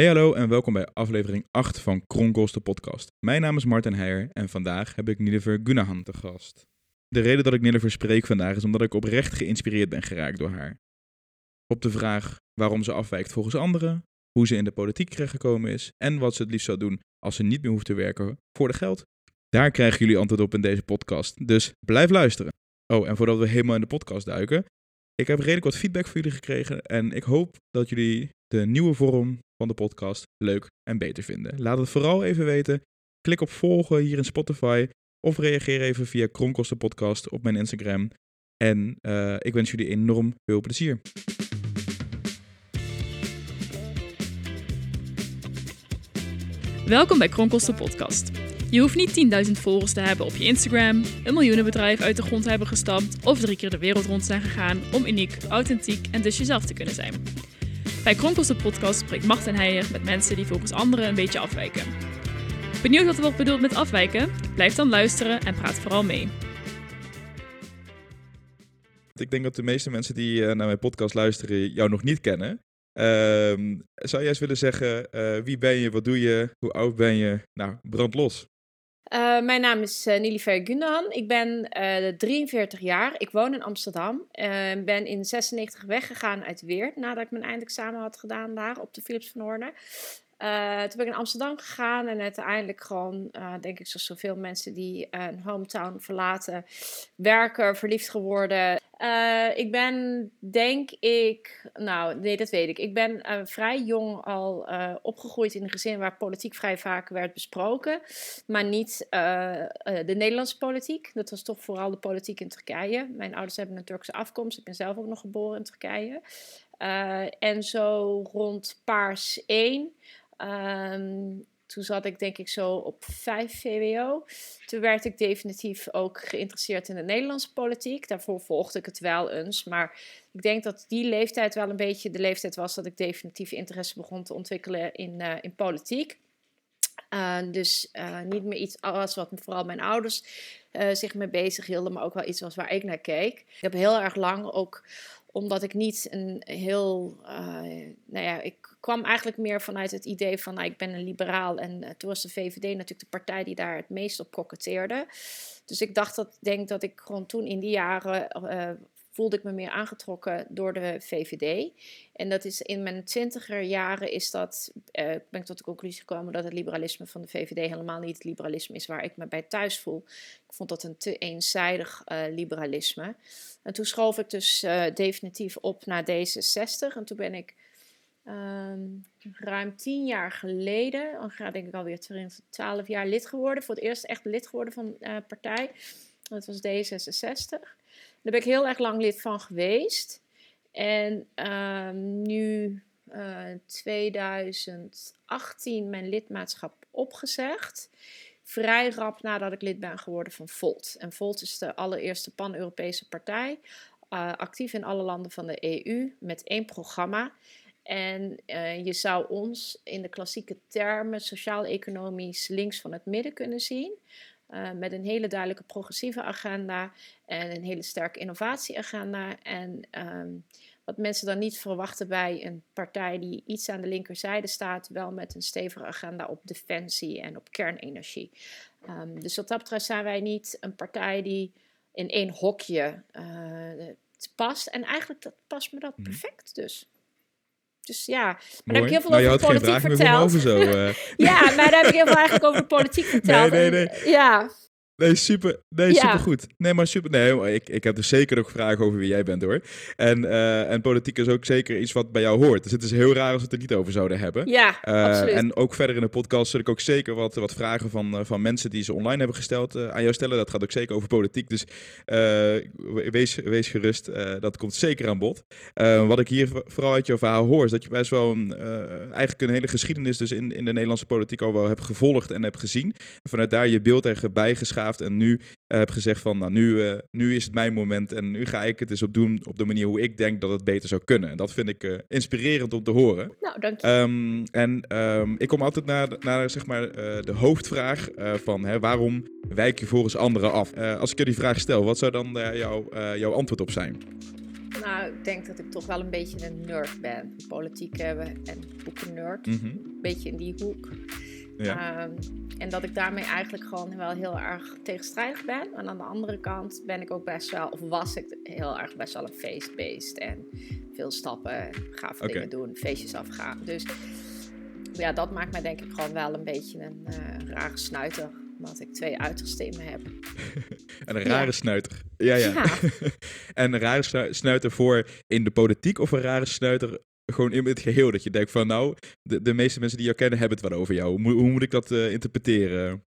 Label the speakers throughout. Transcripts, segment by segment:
Speaker 1: Hey hallo en welkom bij aflevering 8 van Kronkels de podcast. Mijn naam is Martin Heijer en vandaag heb ik Nilever Gunahan te gast. De reden dat ik Nilever spreek vandaag is omdat ik oprecht geïnspireerd ben geraakt door haar. Op de vraag waarom ze afwijkt volgens anderen, hoe ze in de politiek terechtgekomen is en wat ze het liefst zou doen als ze niet meer hoeft te werken voor de geld. Daar krijgen jullie antwoord op in deze podcast, dus blijf luisteren. Oh, en voordat we helemaal in de podcast duiken, ik heb redelijk wat feedback voor jullie gekregen en ik hoop dat jullie de nieuwe vorm van de podcast leuk en beter vinden. Laat het vooral even weten. Klik op volgen hier in Spotify of reageer even via Kronkels de podcast op mijn Instagram. En uh, ik wens jullie enorm veel plezier.
Speaker 2: Welkom bij Kronkels de podcast. Je hoeft niet 10.000 volgers te hebben op je Instagram, een miljoenenbedrijf uit de grond te hebben gestampt of drie keer de wereld rond zijn gegaan om uniek, authentiek en dus jezelf te kunnen zijn. Bij Kronkels de podcast spreekt Martin Heijer met mensen die volgens anderen een beetje afwijken. Benieuwd wat er wordt bedoeld met afwijken? Blijf dan luisteren en praat vooral mee.
Speaker 1: Ik denk dat de meeste mensen die naar mijn podcast luisteren jou nog niet kennen. Uh, zou jij eens willen zeggen, uh, wie ben je, wat doe je, hoe oud ben je? Nou, brand los.
Speaker 3: Uh, mijn naam is uh, Nilifer Gundogan. Ik ben 43 jaar. Ik woon in Amsterdam. Ik ben in 96 weggegaan uit Weert nadat ik mijn eindexamen had gedaan daar op de Philips van Hoorn. Uh, toen ben ik naar Amsterdam gegaan en uiteindelijk gewoon, uh, denk ik, zoals zoveel mensen die uh, een hometown verlaten, werken, verliefd geworden. ik ben, denk ik, nou nee, dat weet ik. Ik ben vrij jong al opgegroeid in een gezin waar politiek vrij vaak werd besproken, maar niet de Nederlandse politiek. Dat was toch vooral de politiek in Turkije. Mijn ouders hebben een Turkse afkomst. Ik ben zelf ook nog geboren in Turkije. en zo rond paars 1 Um, toen zat ik denk ik zo op 5 VWO. Toen werd ik definitief ook geïnteresseerd in de Nederlandse politiek. Daarvoor volgde ik het wel eens. Maar ik denk dat die leeftijd wel een beetje de leeftijd was dat ik definitief interesse begon te ontwikkelen in, uh, in politiek. Uh, dus uh, niet meer iets als wat vooral mijn ouders zich mee bezig hielden, maar ook wel iets was waar ik naar keek. Ik heb heel erg lang ook omdat ik niet een heel. Uh, nou ja, ik kwam eigenlijk meer vanuit het idee van. Nou, ik ben een liberaal. En uh, toen was de VVD natuurlijk de partij die daar het meest op koketteerde. Dus ik dacht dat, denk dat ik gewoon toen in die jaren. Uh, voelde ik me meer aangetrokken door de VVD. En dat is in mijn twintiger jaren is dat, uh, ben ik tot de conclusie gekomen dat het liberalisme van de VVD helemaal niet het liberalisme is waar ik me bij thuis voel. Ik vond dat een te eenzijdig uh, liberalisme. En toen schoof ik dus uh, definitief op naar D66. En toen ben ik um, ruim tien jaar geleden, dan ga denk ik alweer 12 jaar lid geworden. Voor het eerst echt lid geworden van de partij. Dat was D66. Daar ben ik heel erg lang lid van geweest. En um, nu uh, 2018 mijn lidmaatschap opgezegd. Vrij rap nadat ik lid ben geworden van Volt. En Volt is de allereerste pan-Europese partij. Uh, actief in alle landen van de EU met één programma. En uh, je zou ons in de klassieke termen sociaal-economisch links van het midden kunnen zien. Uh, met een hele duidelijke progressieve agenda en een hele sterke innovatieagenda. En um, wat mensen dan niet verwachten bij een partij die iets aan de linkerzijde staat, wel met een stevige agenda op defensie en op kernenergie. Um, dus wat dat betreft zijn wij niet een partij die in één hokje uh, past. En eigenlijk dat, past me dat mhm. perfect dus. Dus ja, maar daar heb ik heel veel
Speaker 1: nou,
Speaker 3: over politiek verteld.
Speaker 1: Over zo, uh.
Speaker 3: ja, maar daar heb ik heel veel eigenlijk over politiek verteld.
Speaker 1: Nee, nee, nee.
Speaker 3: ja.
Speaker 1: Nee, super, nee, ja. super goed. Nee, maar super. Nee, ik, ik heb dus zeker nog vragen over wie jij bent hoor. En, uh, en politiek is ook zeker iets wat bij jou hoort. Dus het is heel raar als we het er niet over zouden hebben.
Speaker 3: Ja, uh, absoluut.
Speaker 1: En ook verder in de podcast zul ik ook zeker wat, wat vragen van, uh, van mensen die ze online hebben gesteld aan jou stellen. Dat gaat ook zeker over politiek. Dus wees, wees gerust, dat komt zeker aan bod. wat ik hier vooral uit jouw verhaal hoor, is dat je best wel een, eigenlijk een hele geschiedenis dus in, in de Nederlandse politiek al wel hebt gevolgd en hebt gezien. En vanuit daar je beeld er bijgeschaafd en nu uh, heb gezegd van, nou, nu, uh, nu is het mijn moment en nu ga ik het eens op doen op de manier hoe ik denk dat het beter zou kunnen. En dat vind ik uh, inspirerend om te horen.
Speaker 3: Nou, dank je.
Speaker 1: Um, en um, ik kom altijd naar, naar zeg maar, de hoofdvraag van hè, waarom wijk je volgens anderen af? als ik je die vraag stel, wat zou dan jouw, jouw antwoord op zijn?
Speaker 3: Nou, ik denk dat ik toch wel een beetje een nerd ben. Politiek hebben en boeken nerd. Mm -hmm. beetje in die hoek.
Speaker 1: Ja.
Speaker 3: Ehm, en dat ik daarmee eigenlijk gewoon wel heel erg tegenstrijdig ben. En aan de andere kant ben ik ook best wel, of was ik heel erg best wel een feestbeest. En veel stappen,
Speaker 1: Oké.
Speaker 3: dingen doen, feestjes afgaan. Dus ja, dat maakt mij denk ik gewoon wel een beetje een eh, rare snuiter. Omdat ik twee uitersten in me heb.
Speaker 1: En een rare
Speaker 3: Ja.
Speaker 1: snuiter. Ja, ja.
Speaker 3: Ja.
Speaker 1: en een rare snu- snuiter voor in de politiek of een rare snuiter gewoon in het geheel? Dat je denkt van nou, de, de meeste mensen die jou kennen hebben het wel over jou. Hoe, hoe moet ik dat eh, interpreteren?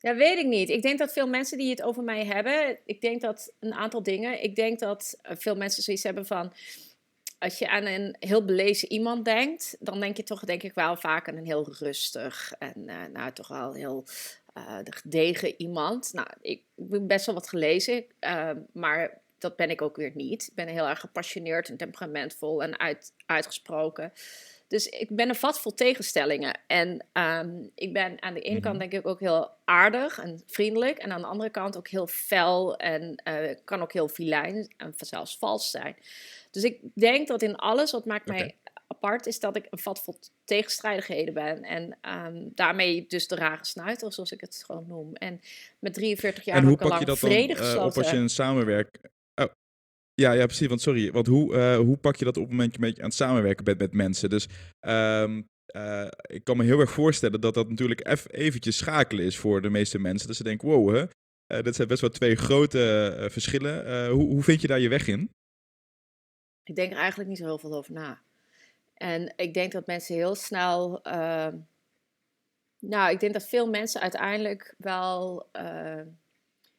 Speaker 3: Ja, weet ik niet. Ik denk dat veel mensen die het over mij hebben, ik denk dat een aantal dingen. Ik denk dat eh, veel mensen zoiets hebben van. Als je aan een heel belezen iemand denkt, dan denk je toch, denk ik wel vaak aan een heel rustig en eh, nou toch wel heel eh, gedegen iemand. Nou, ik ben best wel wat gelezen, maar dat ben ik ook weer niet. Ik ben heel erg gepassioneerd en temperamentvol en uit, uitgesproken. Dus ik ben een vat vol tegenstellingen. En ehm, ik ben aan de ene kant denk ik ook heel aardig en vriendelijk. En aan de andere kant ook heel fel en eh, kan ook heel filijn en zelfs vals zijn. Dus ik denk dat in alles wat maakt mij apart is dat ik een vat vol tegenstrijdigheden ben. En ehm, daarmee dus de rare snuiter, zoals ik het gewoon noem. En met 43 jaar
Speaker 1: en
Speaker 3: heb
Speaker 1: hoe
Speaker 3: ik al
Speaker 1: pak je
Speaker 3: lang
Speaker 1: dat dan
Speaker 3: vrede
Speaker 1: eh, op als je een samenwerk... Ja, ja, precies. Want sorry, want hoe, eh, hoe pak je dat op het moment dat je een beetje aan het samenwerken bent met mensen? Dus ehm, eh, ik kan me heel erg voorstellen dat dat natuurlijk eff- eventjes schakelen is voor de meeste mensen. Dat ze denken, wow, hè, eh, dit zijn best wel twee grote verschillen. Hoe, hoe vind je daar je weg in?
Speaker 3: Ik denk er eigenlijk niet zo heel veel over na. En ik denk dat mensen heel snel. ehm, nou, ik denk dat veel mensen uiteindelijk wel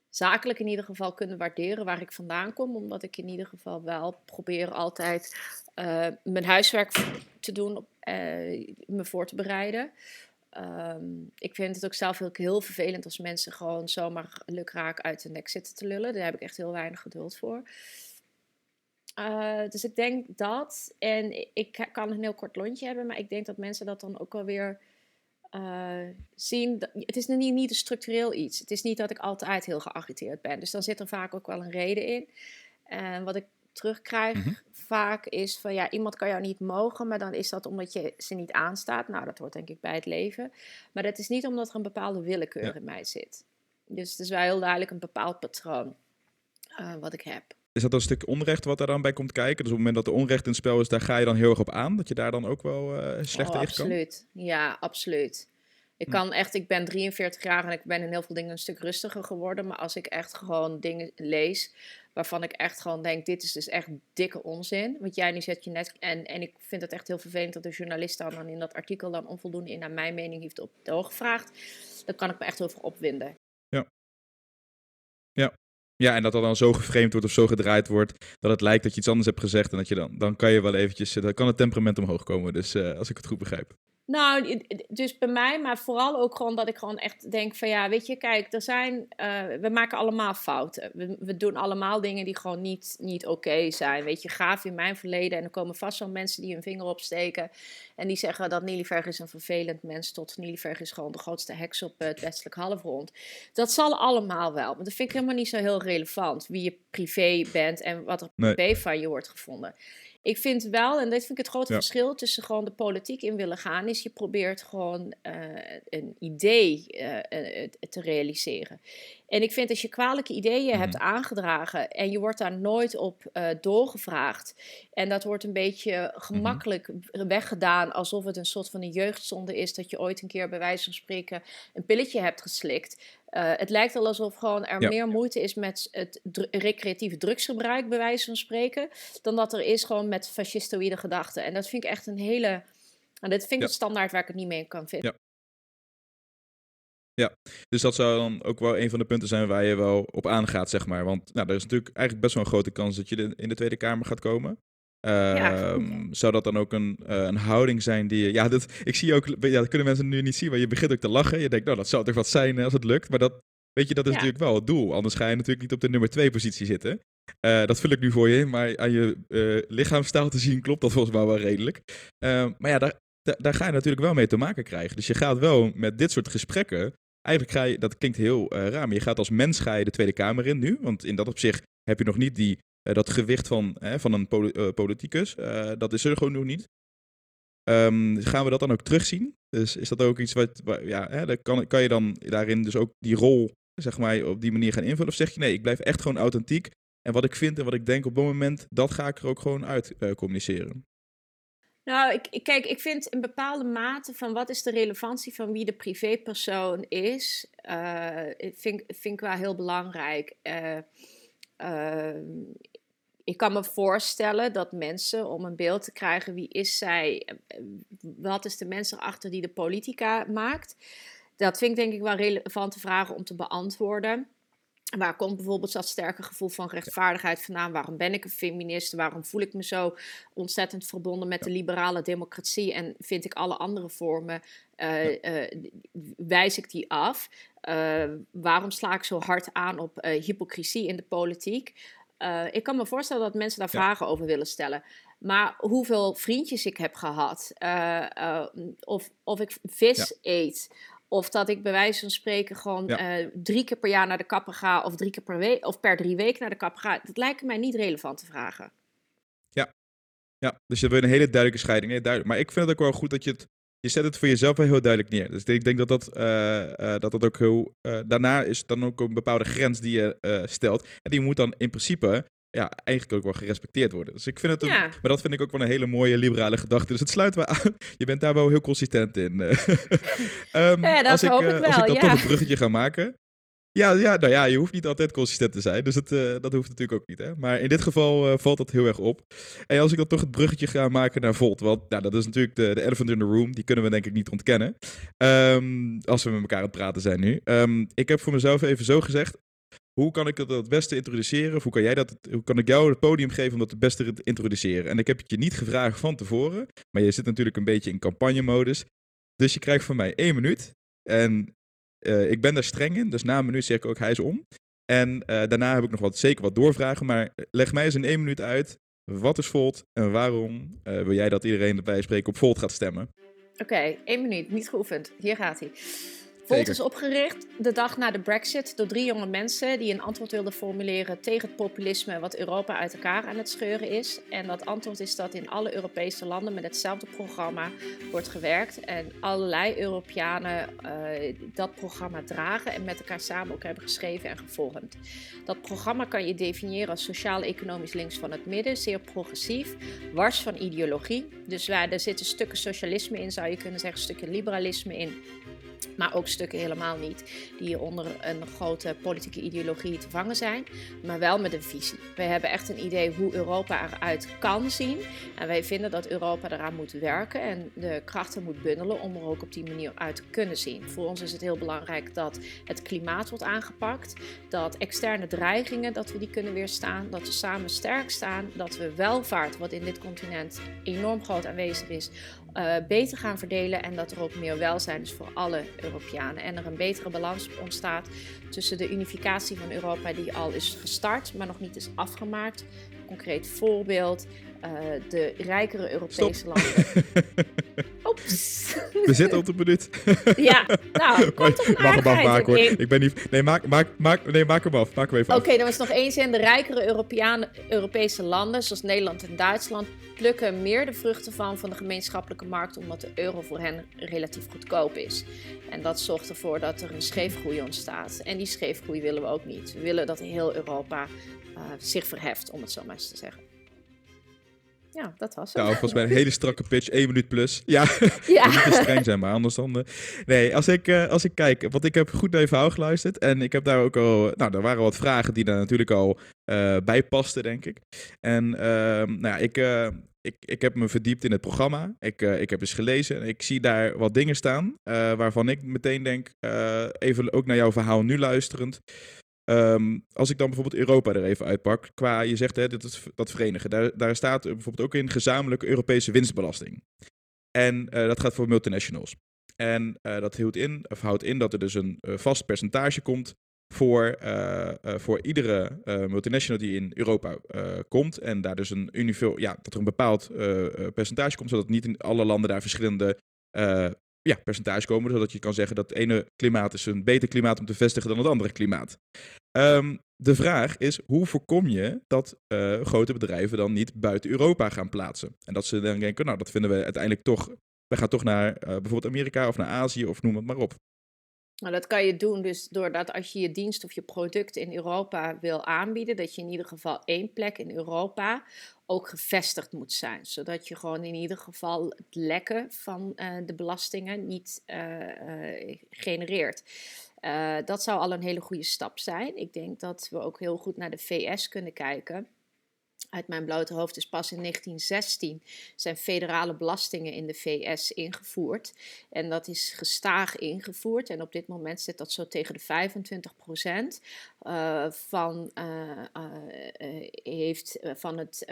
Speaker 3: zakelijk in ieder geval kunnen waarderen waar ik vandaan kom. Omdat ik in ieder geval wel probeer altijd eh, mijn huiswerk te doen, eh, me voor te bereiden. Ehm, ik vind het ook zelf heel, heel vervelend als mensen gewoon zomaar lukraak uit de nek zitten te lullen. Daar heb ik echt heel weinig geduld voor. Eh, dus ik denk dat. En ik kan een heel kort lontje hebben, maar ik denk dat mensen dat dan ook alweer eh zien. dat- Het is niet, niet een structureel iets. Het is niet dat ik altijd heel geagiteerd ben. Dus dan zit er vaak ook wel een reden in. En wat ik terugkrijg
Speaker 1: Mhm.
Speaker 3: vaak is van ja, iemand kan jou niet mogen, maar dan is dat omdat je ze niet aanstaat. Nou, dat hoort denk ik bij het leven. Maar dat is niet omdat er een bepaalde willekeur
Speaker 1: Ja.
Speaker 3: in mij zit. Dus het is wel heel duidelijk een bepaald patroon eh, wat ik heb.
Speaker 1: Is dat een stuk onrecht wat daar dan bij komt kijken? Dus op het moment dat er onrecht in het spel is, daar ga je dan heel erg op aan? Dat je daar dan ook wel eh, slecht
Speaker 3: oh,
Speaker 1: tegen kan?
Speaker 3: absoluut. Ja, absoluut. Ik
Speaker 1: Hm.
Speaker 3: kan echt, ik ben 43 jaar en ik ben in heel veel dingen een stuk rustiger geworden. Maar als ik echt gewoon dingen lees waarvan ik echt gewoon denk, dit is dus echt dikke onzin. Want jij nu zet je net, en, en ik vind het echt heel vervelend dat de journalist dan, dan in dat artikel dan onvoldoende in naar mijn mening heeft op doorgevraagd. Dan kan ik me echt over opwinden.
Speaker 1: Ja, en dat dat dan zo geframed wordt of zo gedraaid wordt, dat het lijkt dat je iets anders hebt gezegd en dat je dan, dan kan je wel eventjes, eh, dan kan het temperament omhoog komen. Dus eh, als ik het goed begrijp.
Speaker 3: Nou, dus bij mij, maar vooral ook gewoon dat ik gewoon echt denk van ja, weet je, kijk, er zijn, eh, we maken allemaal fouten. We, we doen allemaal dingen die gewoon niet, niet oké zijn. Weet je, gaaf in mijn verleden en er komen vast wel mensen die hun vinger opsteken en die zeggen dat Niliverg is een vervelend mens tot Niliverg is gewoon de grootste heks op het westelijk halfrond. Dat zal allemaal wel, maar dat vind ik helemaal niet zo heel relevant wie je privé bent en wat er
Speaker 1: Nee.
Speaker 3: privé van je wordt gevonden. Ik vind wel, en dit vind ik het grote
Speaker 1: Ja.
Speaker 3: verschil tussen gewoon de politiek in willen gaan, is je probeert gewoon eh, een idee eh, eh, te realiseren. En ik vind als je kwalijke ideeën hebt
Speaker 1: Mhm.
Speaker 3: aangedragen en je wordt daar nooit op doorgevraagd, en dat wordt een beetje gemakkelijk weggedaan alsof het een soort van een jeugdzonde is dat je ooit een keer bij wijze van spreken een pilletje hebt geslikt. Eh, het lijkt wel alsof gewoon er
Speaker 1: Ja.
Speaker 3: meer moeite is met het dru- recreatieve drugsgebruik, bij wijze van spreken, dan dat er is gewoon met fascistoïde gedachten. En dat vind ik echt een hele. En dit vind ik
Speaker 1: Ja.
Speaker 3: een standaard waar ik het niet mee kan vinden.
Speaker 1: Dus dat zou dan ook wel een van de punten zijn waar je wel op aangaat, zeg maar. Want nou, er is natuurlijk eigenlijk best wel een grote kans dat je in de Tweede Kamer gaat komen. Ehm, Zou dat dan ook een, eh, een houding zijn die je... Ja, dat, ik zie ook... Ja, dat kunnen mensen nu niet zien, maar je begint ook te lachen. Je denkt, nou, dat zou toch wat zijn als het lukt. Maar dat, weet je, dat is
Speaker 3: Ja.
Speaker 1: natuurlijk wel het doel. Anders ga je natuurlijk niet op de nummer twee positie zitten. Eh, dat vul ik nu voor je in, maar aan je eh lichaamstaal te zien klopt dat volgens mij wel redelijk. Ehm, maar ja, daar, daar, daar ga je natuurlijk wel mee te maken krijgen. Dus je gaat wel met dit soort gesprekken... Eigenlijk ga je, dat klinkt heel raar, maar je gaat als mens ga je de Tweede Kamer in nu. Want in dat opzicht heb je nog niet die, dat gewicht van, hè, van een eh, politicus. Eh, dat is er gewoon nog niet. Ehm, gaan we dat dan ook terugzien? Dus is dat ook iets wat, ja, hè, kan, kan je dan daarin dus ook die rol, zeg maar, op die manier gaan invullen? Of zeg je nee, ik blijf echt gewoon authentiek en wat ik vind en wat ik denk op dat moment, dat ga ik er ook gewoon uit eh, communiceren?
Speaker 3: Nou, ik, kijk, ik vind in bepaalde mate van wat is de relevantie van wie de privépersoon is, eh, vind, vind ik wel heel belangrijk. Eh, ehm, ik kan me voorstellen dat mensen, om een beeld te krijgen wie is zij, eh, wat is de mens erachter die de politica maakt, dat vind ik denk ik wel relevante vragen om te beantwoorden. Waar komt bijvoorbeeld dat sterke gevoel van rechtvaardigheid vandaan? Waarom ben ik een feminist? Waarom voel ik me zo ontzettend verbonden met de liberale democratie en vind ik alle andere vormen, eh, wijs ik die af? Eh, waarom sla ik zo hard aan op hypocrisie in de politiek? Ik kan me voorstellen dat mensen daar
Speaker 1: Ja.
Speaker 3: vragen over willen stellen. Maar hoeveel vriendjes ik heb gehad, eh, eh, of, of ik vis eet, of dat ik bij wijze van spreken gewoon
Speaker 1: Ja.
Speaker 3: eh, drie keer per jaar naar de kapper ga, of drie keer per week, of per drie weken naar de kapper ga, dat lijken mij niet relevante vragen.
Speaker 1: Ja, dus je hebt een hele duidelijke scheiding. Nee, duidelijk. Maar ik vind het ook wel goed dat je het... Je zet het voor jezelf wel heel duidelijk neer. Dus ik denk dat dat, eh, eh, dat, dat ook heel... daarna is dan ook een bepaalde grens die je stelt. En die moet dan in principe ja, eigenlijk ook wel gerespecteerd worden. Dus ik vind het... Een,
Speaker 3: Ja.
Speaker 1: Maar dat vind ik ook wel een hele mooie liberale gedachte. Dus het sluit wel aan. Je bent daar wel heel consistent in. eh. Ehm,
Speaker 3: Ja, dat
Speaker 1: als ik,
Speaker 3: hoop ik
Speaker 1: eh, Als
Speaker 3: wel,
Speaker 1: ik dan
Speaker 3: ja.
Speaker 1: toch een bruggetje ga maken... Ja, ja, nou ja, je hoeft niet altijd consistent te zijn. Dus het, eh, dat hoeft natuurlijk ook niet. Hè? Maar in dit geval eh, valt dat heel erg op. En als ik dan toch het bruggetje ga maken naar Volt. Want nou, dat is natuurlijk de, de elephant in the room. Die kunnen we denk ik niet ontkennen. Ehm, als we met elkaar aan het praten zijn nu. Ehm, ik heb voor mezelf even zo gezegd. Hoe kan ik dat het beste introduceren? Hoe kan, jij dat, hoe kan ik jou het podium geven om dat het beste te introduceren? En ik heb het je niet gevraagd van tevoren. Maar je zit natuurlijk een beetje in campagnemodus. Dus je krijgt van mij één minuut. En eh, ik ben daar streng in. Dus na een minuut zeg ik ook hij is om. En eh, daarna heb ik nog wat, zeker wat doorvragen. Maar leg mij eens in één minuut uit. Wat is Volt en waarom eh, wil jij dat iedereen dat wij spreken op Volt gaat stemmen?
Speaker 3: Oké, één minuut, niet geoefend. Hier gaat hij.
Speaker 1: Zeker.
Speaker 3: is opgericht de dag na de Brexit door drie jonge mensen die een antwoord wilden formuleren tegen het populisme wat Europa uit elkaar aan het scheuren is. En dat antwoord is dat in alle Europese landen met hetzelfde programma wordt gewerkt en allerlei Europeanen eh, dat programma dragen en met elkaar samen ook hebben geschreven en gevormd. Dat programma kan je definiëren als sociaal-economisch links van het midden, zeer progressief, wars van ideologie. Dus waar, er zitten stukken socialisme in, zou je kunnen zeggen, stukken liberalisme in. Maar ook stukken helemaal niet, die onder een grote politieke ideologie te vangen zijn, maar wel met een visie. Wij hebben echt een idee hoe Europa eruit kan zien. En wij vinden dat Europa eraan moet werken en de krachten moet bundelen om er ook op die manier uit te kunnen zien. Voor ons is het heel belangrijk dat het klimaat wordt aangepakt, dat externe dreigingen, dat we die kunnen weerstaan, dat we samen sterk staan, dat we welvaart, wat in dit continent enorm groot aanwezig is, eh, beter gaan verdelen en dat er ook meer welzijn is voor alle Europeanen. En er een betere balans ontstaat tussen de unificatie van Europa die al is gestart, maar nog niet is afgemaakt. Concreet voorbeeld, eh, de rijkere Europese landen. Oeps.
Speaker 1: We zitten op de minuut.
Speaker 3: ja, nou, komt toch
Speaker 1: Mag hem afmaken hoor. Ik ben niet... Nee, maak, maak, maak, nee, maak hem af. Maak hem even.
Speaker 3: Oké, dan was nog één zin. De rijkere Europeanen, Europese landen, zoals Nederland en Duitsland, plukken meer de vruchten van van de gemeenschappelijke markt, omdat de euro voor hen relatief goedkoop is. En dat zorgt ervoor dat er een scheefgroei ontstaat. En die scheefgroei willen we ook niet. We willen dat heel Europa eh, zich verheft, om het zo maar eens te zeggen. Ja, dat was het.
Speaker 1: Nou, volgens mij een hele strakke pitch, één minuut plus. Ja,
Speaker 3: ja.
Speaker 1: niet te streng zijn, maar anders dan... eh, Nee, als ik, eh, als ik kijk, want ik heb goed naar je verhaal geluisterd. En ik heb daar ook al... Nou, er waren wat vragen die daar natuurlijk al eh, bij pasten, denk ik. En ehm, nou ja, ik, ik, ik heb me verdiept in het programma. Ik, ik heb eens gelezen en ik zie daar wat dingen staan... waarvan ik meteen denk, even ook naar jouw verhaal nu luisterend... Ehm, als ik dan bijvoorbeeld Europa er even uitpak, qua je zegt hè, is dat verenigen, daar, daar staat bijvoorbeeld ook in gezamenlijke Europese winstbelasting. En eh, dat gaat voor multinationals. En eh, dat houdt in, of houdt in dat er dus een eh, vast percentage komt voor, voor iedere multinational die in Europa komt. En daar dus een ja, dat er een bepaald percentage komt, zodat niet in alle landen daar verschillende ja, percentages komen. Zodat je kan zeggen dat het ene klimaat is een beter klimaat om te vestigen dan het andere klimaat. Ehm, de vraag is, hoe voorkom je dat uh, grote bedrijven dan niet buiten Europa gaan plaatsen? En dat ze dan denken, nou, dat vinden we uiteindelijk toch... We gaan toch naar uh, bijvoorbeeld Amerika of naar Azië of noem het maar op.
Speaker 3: Nou, dat kan je doen dus doordat als je je dienst of je product in Europa wil aanbieden, dat je in ieder geval één plek in Europa ook gevestigd moet zijn. Zodat je gewoon in ieder geval het lekken van uh, de belastingen niet genereert. Uh, dat zou al een hele goede stap zijn. Ik denk dat we ook heel goed naar de VS kunnen kijken uit mijn blote hoofd is pas in 1916 zijn federale belastingen in de VS ingevoerd. En dat is gestaag ingevoerd. En op dit moment zit dat zo tegen de 25 procent uh, van, uh, uh, heeft, van het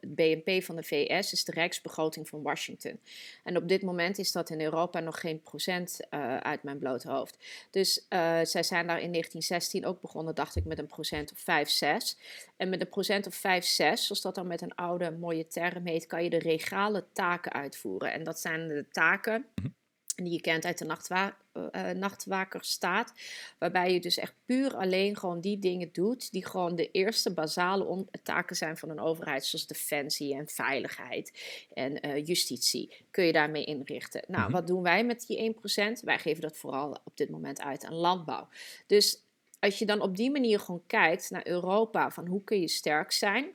Speaker 3: BNP van de VS, is de rijksbegroting van Washington. En op dit moment is dat in Europa nog geen procent uit mijn blote hoofd. Dus zij zijn daar in 1916 ook begonnen, dacht ik, met een procent of 5, 6. En met een procent of 5, 6, zoals dat dan met een oude mooie term heet, kan je de regale taken uitvoeren. En dat zijn de taken mhm. die je kent uit de nachtwa uh, nachtwakerstaat. Waarbij je dus echt puur alleen gewoon die dingen doet die gewoon de eerste basale taken zijn van een overheid. Zoals defensie en veiligheid en uh, justitie. Kun je daarmee inrichten. Nou, mhm. wat doen wij met die 1%? Wij geven dat vooral op dit moment uit aan landbouw. Dus als je dan op die manier gewoon kijkt naar Europa, van hoe kun je sterk zijn,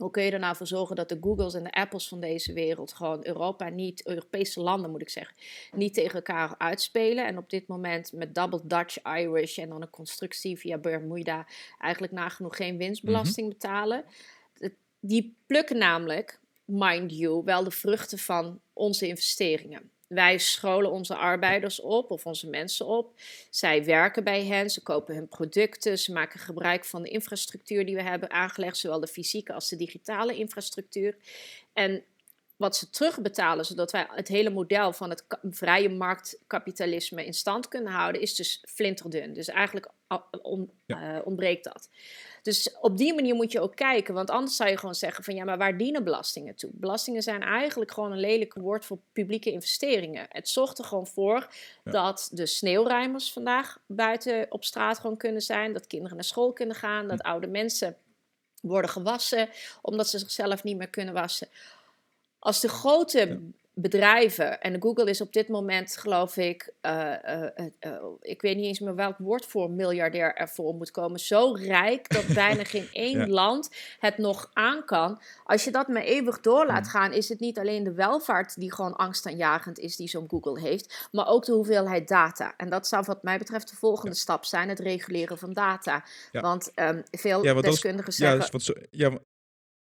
Speaker 3: hoe kun je er nou voor zorgen dat de Googles en de Apples van deze wereld gewoon Europa niet, Europese landen moet ik zeggen, niet tegen elkaar uitspelen. En op dit moment met double Dutch, Irish en dan een constructie via Bermuda eigenlijk nagenoeg geen winstbelasting mhm. betalen. Die plukken namelijk, mind you, wel de vruchten van onze investeringen. Wij scholen onze arbeiders op of onze mensen op. Zij werken bij hen, ze kopen hun producten, ze maken gebruik van de infrastructuur die we hebben aangelegd, zowel de fysieke als de digitale infrastructuur. En wat ze terugbetalen, zodat wij het hele model van het vrije marktkapitalisme in stand kunnen houden, is dus flinterdun. Dus eigenlijk eh, ontbreekt dat. Dus op die manier moet je ook kijken, want anders zou je gewoon zeggen van ja, maar waar dienen belastingen toe? Belastingen zijn eigenlijk gewoon een lelijk woord voor publieke investeringen. Het zorgt er gewoon voor dat de sneeuwruimers vandaag buiten op straat gewoon kunnen zijn, dat kinderen naar school kunnen gaan, dat hm. oude mensen worden gewassen omdat ze zichzelf niet meer kunnen wassen. Als de grote bedrijven, en Google is op dit moment, geloof ik, uh, uh, ik weet niet eens meer welk woord voor miljardair ervoor moet komen, zo rijk dat bijna geen één land het nog aan kan. Als je dat maar eeuwig door laat gaan, is het niet alleen de welvaart die gewoon angstaanjagend is, die zo'n Google heeft, maar ook de hoeveelheid data. En dat zou wat mij betreft de volgende stap zijn, het reguleren van data. Want um, veel deskundigen zeggen... Ja, wat zo, ja,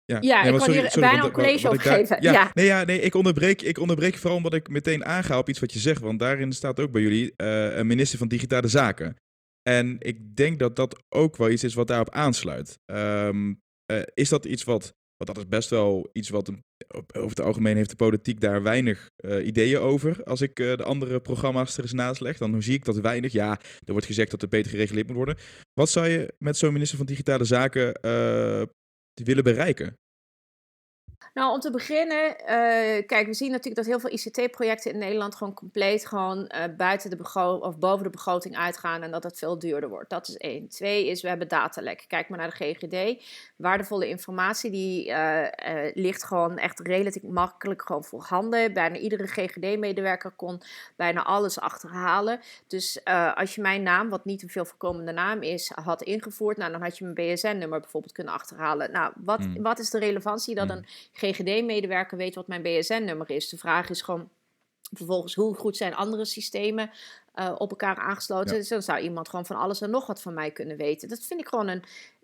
Speaker 3: ja, ja ik kan hier bijna een college over geven.
Speaker 1: Ja, ja, Nee, ja, nee ik, onderbreek, ik onderbreek vooral omdat ik meteen aanga op iets wat je zegt. Want daarin staat ook bij jullie uh, een minister van Digitale Zaken. En ik denk dat dat ook wel iets is wat daarop aansluit. Um, uh, is dat iets wat, want dat is best wel iets wat over het algemeen heeft de politiek daar weinig uh, ideeën over. Als ik de andere programma's er eens naast leg, dan zie ik dat weinig. Ja, er wordt gezegd dat er beter gereguleerd moet worden. Wat zou je met zo'n minister van Digitale Zaken willen bereiken?
Speaker 3: Nou, om te beginnen, uh, kijk, we zien natuurlijk dat heel veel ICT-projecten in Nederland gewoon compleet gewoon uh, buiten de begroting of boven de begroting uitgaan en dat het veel duurder wordt. Dat is één. Twee is, we hebben datalek. Kijk maar naar de GGD. Waardevolle informatie, die uh, ligt gewoon echt relatief makkelijk gewoon voorhanden. Bijna iedere GGD-medewerker kon bijna alles achterhalen. Dus als je mijn naam, wat niet een veel voorkomende naam is, had ingevoerd, nou, dan had je mijn BSN-nummer bijvoorbeeld kunnen achterhalen. Nou, wat, mm. wat is de relevantie dat mm. een GGD-medewerker weet wat mijn BSN-nummer is. De vraag is gewoon vervolgens hoe goed zijn andere systemen uh, op elkaar aangesloten. Dus dan zou iemand gewoon van alles en nog wat van mij kunnen weten. Dat vind ik gewoon een.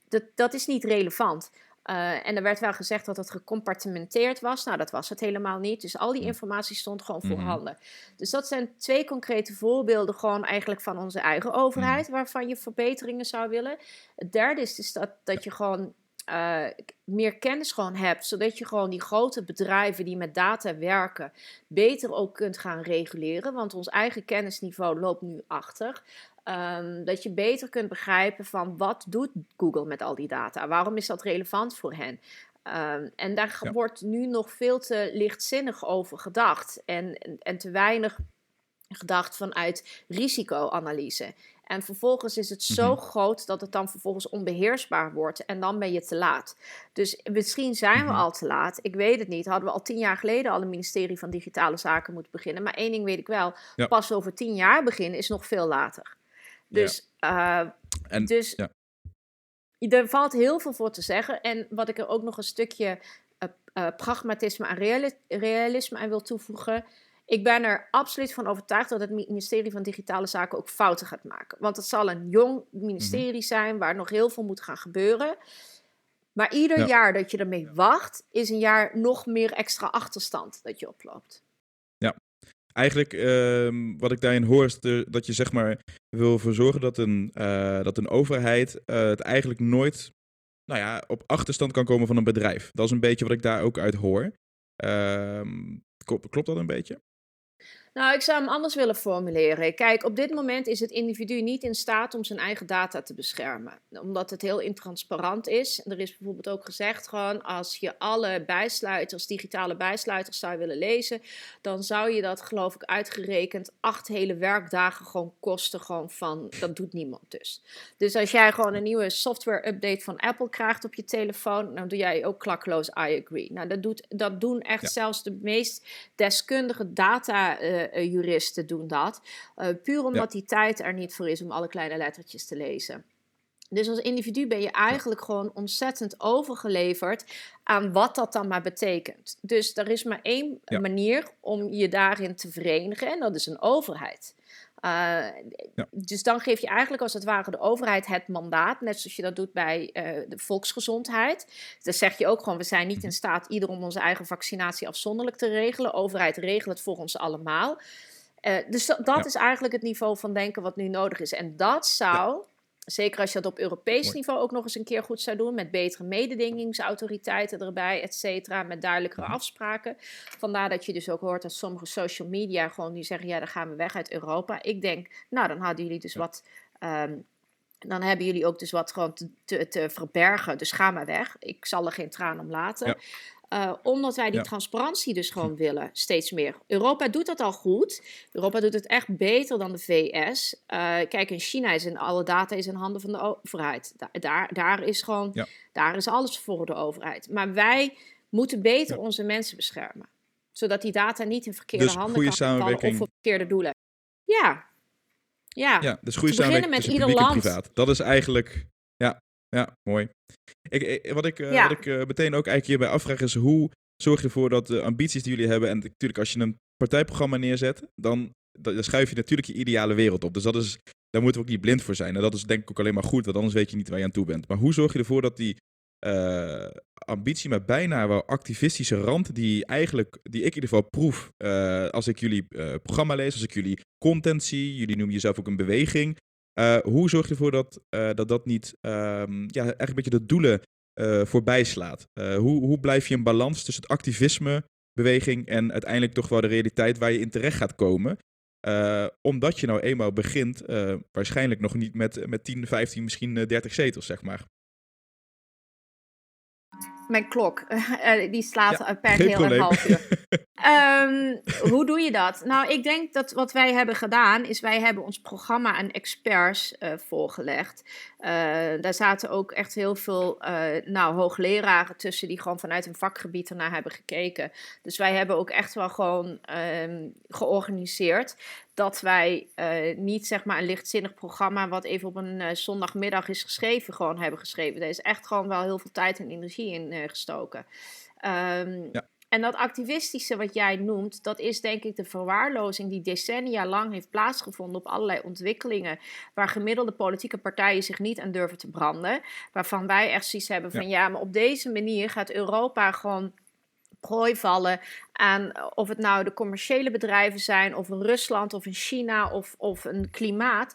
Speaker 3: Dat, dat is niet relevant. Uh, en er werd wel gezegd dat het gecompartimenteerd was. Nou, dat was het helemaal niet. Dus al die informatie stond gewoon voorhanden. Mm Dus dat zijn twee concrete voorbeelden, gewoon eigenlijk van onze eigen overheid, hm. waarvan je verbeteringen zou willen. Het derde is dus dat, dat je gewoon uh, meer kennis gewoon hebt, zodat je gewoon die grote bedrijven die met data werken beter ook kunt gaan reguleren, want ons eigen kennisniveau loopt nu achter. Um, dat je beter kunt begrijpen van wat doet Google met al die data? Waarom is dat relevant voor hen? Um, en daar wordt nu nog veel te lichtzinnig over gedacht en, en, en te weinig gedacht vanuit risicoanalyse. En vervolgens is het zo
Speaker 1: Mhm.
Speaker 3: groot dat het dan vervolgens onbeheersbaar wordt. En dan ben je te laat. Dus misschien zijn we
Speaker 1: Mhm.
Speaker 3: al te laat. Ik weet het niet. Hadden we al tien jaar geleden al een ministerie van Digitale Zaken moeten beginnen. Maar één ding weet ik wel.
Speaker 1: Ja.
Speaker 3: Pas over tien jaar beginnen is nog veel later. Dus, eh,
Speaker 1: En,
Speaker 3: dus
Speaker 1: ja.
Speaker 3: er valt heel veel voor te zeggen. En wat ik er ook nog een stukje eh, eh, pragmatisme en reali- realisme aan wil toevoegen. Ik ben er absoluut van overtuigd dat het ministerie van Digitale Zaken ook fouten gaat maken. Want het zal een jong ministerie zijn waar nog heel veel moet gaan gebeuren. Maar ieder
Speaker 1: Ja.
Speaker 3: jaar dat je ermee wacht, is een jaar nog meer extra achterstand dat je oploopt.
Speaker 1: Eigenlijk, ehm, wat ik daarin hoor, is de- dat je zeg maar wil ervoor zorgen dat een, eh, dat een overheid eh, het eigenlijk nooit nou ja, op achterstand kan komen van een bedrijf. Dat is een beetje wat ik daar ook uit hoor. Ehm, klopt dat een beetje?
Speaker 3: Nou, ik zou hem anders willen formuleren. Kijk, op dit moment is het individu niet in staat om zijn eigen data te beschermen. Omdat het heel intransparant is. Er is bijvoorbeeld ook gezegd gewoon, als je alle bijsluiters, digitale bijsluiters zou willen lezen, dan zou je dat geloof ik uitgerekend acht hele werkdagen gewoon kosten gewoon van, dat doet niemand dus. Dus als jij gewoon een nieuwe software update van Apple krijgt op je telefoon, dan doe jij ook klakkeloos I agree. Nou, dat, doet, dat doen echt
Speaker 1: Ja.
Speaker 3: zelfs de meest deskundige data-juristen doen dat. eh, puur omdat die tijd er niet voor is om alle kleine lettertjes te lezen. Dus als individu ben je eigenlijk gewoon ontzettend overgeleverd aan wat dat dan maar betekent. Dus er is maar één
Speaker 1: Ja.
Speaker 3: manier om je daarin te verenigen en dat is een overheid. Uh,
Speaker 1: Ja.
Speaker 3: Dus dan geef je eigenlijk als het ware de overheid het mandaat, net zoals je dat doet bij uh, de volksgezondheid. Dan zeg je ook gewoon, we zijn niet in staat ieder om onze eigen vaccinatie afzonderlijk te regelen. Overheid regelt het voor ons allemaal. Uh, dus dat, dat
Speaker 1: Ja.
Speaker 3: is eigenlijk het niveau van denken wat nu nodig is. En dat zou, zeker als je dat op Europees
Speaker 1: Mooi.
Speaker 3: niveau ook nog eens een keer goed zou doen, met betere mededingingsautoriteiten erbij, et cetera, met duidelijkere
Speaker 1: Mhm.
Speaker 3: afspraken. Vandaar dat je dus ook hoort dat sommige social media gewoon nu zeggen, ja, dan gaan we weg uit Europa. Ik denk, nou, dan hadden jullie dus wat... ehm, dan hebben jullie ook dus wat gewoon te, te, te verbergen. Dus ga maar weg. Ik zal er geen traan om laten.
Speaker 1: Ja.
Speaker 3: Uh, omdat wij die
Speaker 1: Ja.
Speaker 3: transparantie dus gewoon willen, steeds meer. Europa doet dat al goed. Europa doet het echt beter dan de VS. Uh, kijk, in China is in alle data is in handen van de overheid. Da daar, daar is gewoon,
Speaker 1: Ja.
Speaker 3: daar is alles voor de overheid. Maar wij moeten beter
Speaker 1: Ja.
Speaker 3: onze mensen beschermen. Zodat die data niet in verkeerde
Speaker 1: Dus
Speaker 3: handen
Speaker 1: goede
Speaker 3: kan vallen of
Speaker 1: samenwerking.
Speaker 3: voor verkeerde doelen. Ja. Ja.
Speaker 1: Ja, dus goede
Speaker 3: Te beginnen
Speaker 1: samenwerking
Speaker 3: met ieder land.
Speaker 1: privaat. Dat is eigenlijk, ja, mooi. Ik, ik- wat ik, eh,
Speaker 3: Ja.
Speaker 1: wat ik eh, meteen ook eigenlijk hierbij afvraag is, hoe zorg je ervoor dat de ambities die jullie hebben, en natuurlijk als je een partijprogramma neerzet, dan, dan schuif je natuurlijk je ideale wereld op. Dus dat is, daar moeten we ook niet blind voor zijn. En dat is denk ik ook alleen maar goed, want anders weet je niet waar je aan toe bent. Maar hoe zorg je ervoor dat die eh, ambitie met bijna wel activistische rand, die eigenlijk, die ik in ieder geval proef eh, als ik jullie eh, programma lees, als ik jullie content zie, jullie noemen jezelf ook een beweging. Eh, hoe zorg je ervoor dat eh, dat, dat niet ehm, ja, eigenlijk een beetje de doelen eh, voorbij slaat? Hoe, hoe blijf je een balans tussen het activisme, beweging en uiteindelijk toch wel de realiteit waar je in terecht gaat komen? Omdat je nou eenmaal begint, waarschijnlijk nog niet met, met 10, 15, misschien eh, 30 zetels, zeg maar.
Speaker 3: Mijn klok, eh, die slaat
Speaker 1: Ja,
Speaker 3: per heel een half uur. Ehm, hoe doe je dat? Nou, ik denk dat wat wij hebben gedaan, is wij hebben ons programma aan experts eh voorgelegd. Eh, daar zaten ook echt heel veel eh, nou, hoogleraren tussen die gewoon vanuit hun vakgebied ernaar hebben gekeken. Dus wij hebben ook echt wel gewoon ehm, georganiseerd dat wij eh, niet zeg maar een lichtzinnig programma wat even op een eh, zondagmiddag is geschreven, gewoon hebben geschreven. Er is echt gewoon wel heel veel tijd en energie in eh, gestoken. Ehm,
Speaker 1: Ja.
Speaker 3: En dat activistische wat jij noemt, dat is denk ik de verwaarlozing die decennia lang heeft plaatsgevonden op allerlei ontwikkelingen, waar gemiddelde politieke partijen zich niet aan durven te branden. Waarvan wij echt zoiets hebben van ja, maar op deze manier gaat Europa gewoon prooi vallen aan eh, of het nou de commerciële bedrijven zijn, of een Rusland, of een China, of, of een klimaat.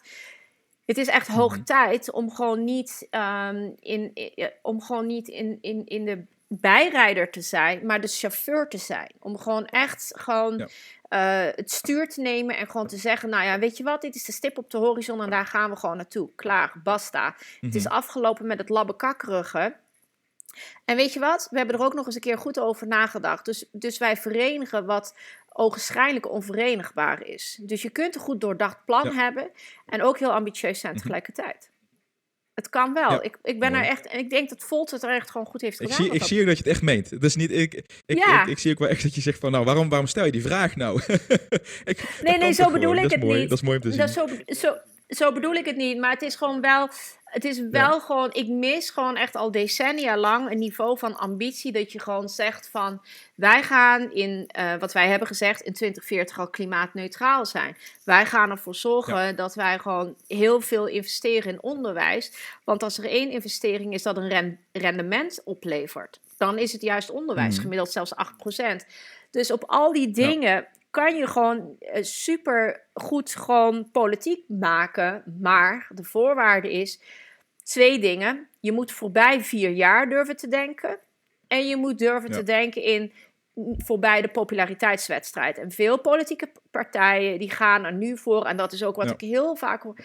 Speaker 3: Het is echt hoog
Speaker 1: Mhm.
Speaker 3: tijd om gewoon niet, ehm, in, om gewoon niet in, in, in de bijrijder te zijn, maar de chauffeur te zijn. Om gewoon echt gewoon
Speaker 1: Ja.
Speaker 3: eh, het stuur te nemen en gewoon te zeggen, nou ja, weet je wat, dit is de stip op de horizon en daar gaan we gewoon naartoe. Klaar, basta. Het is
Speaker 1: Mhm.
Speaker 3: afgelopen met het labbekakkerige. En weet je wat? We hebben er ook nog eens een keer goed over nagedacht. Dus, dus wij verenigen wat ogenschijnlijk onverenigbaar is. Dus je kunt een goed doordacht plan
Speaker 1: Ja.
Speaker 3: hebben en ook heel ambitieus zijn
Speaker 1: Mhm.
Speaker 3: tegelijkertijd. Het kan wel.
Speaker 1: Ja,
Speaker 3: Ik, ik ben er echt, en ik denk dat Volt het er echt gewoon goed heeft
Speaker 1: Ik
Speaker 3: gedaan.
Speaker 1: zie,
Speaker 3: wat
Speaker 1: ik
Speaker 3: dat
Speaker 1: zie ook dat je het echt meent. Het is niet, ik, ik,
Speaker 3: Ja.
Speaker 1: ik, ik zie ook wel echt dat je zegt van, nou, waarom, waarom stel je die vraag nou? Ik-
Speaker 3: nee,
Speaker 1: kan
Speaker 3: zo bedoel ik het
Speaker 1: mooi,
Speaker 3: niet.
Speaker 1: Dat is mooi om te zien.
Speaker 3: Dat zo, zo, zo bedoel ik het niet, maar het is gewoon wel. Het is wel gewoon. Ik mis gewoon echt al decennia lang een niveau van ambitie. Dat je gewoon zegt van. Wij gaan in. eh, wat wij hebben gezegd. in 2040 al klimaatneutraal zijn. Wij gaan ervoor zorgen dat wij gewoon heel veel investeren in onderwijs. Want als er één investering is dat een ren- rendement oplevert. dan is het juist onderwijs.
Speaker 1: Mhm.
Speaker 3: Gemiddeld zelfs 8%. Dus op al die dingen kan je gewoon eh, super goed gewoon politiek maken. Maar de voorwaarde is twee dingen. Je moet voorbij vier jaar durven te denken. En je moet durven
Speaker 1: Ja.
Speaker 3: te denken in mm, voorbij de populariteitswedstrijd. En veel politieke partijen die gaan er nu voor. En dat is ook wat
Speaker 1: Ja.
Speaker 3: ik heel vaak hoor.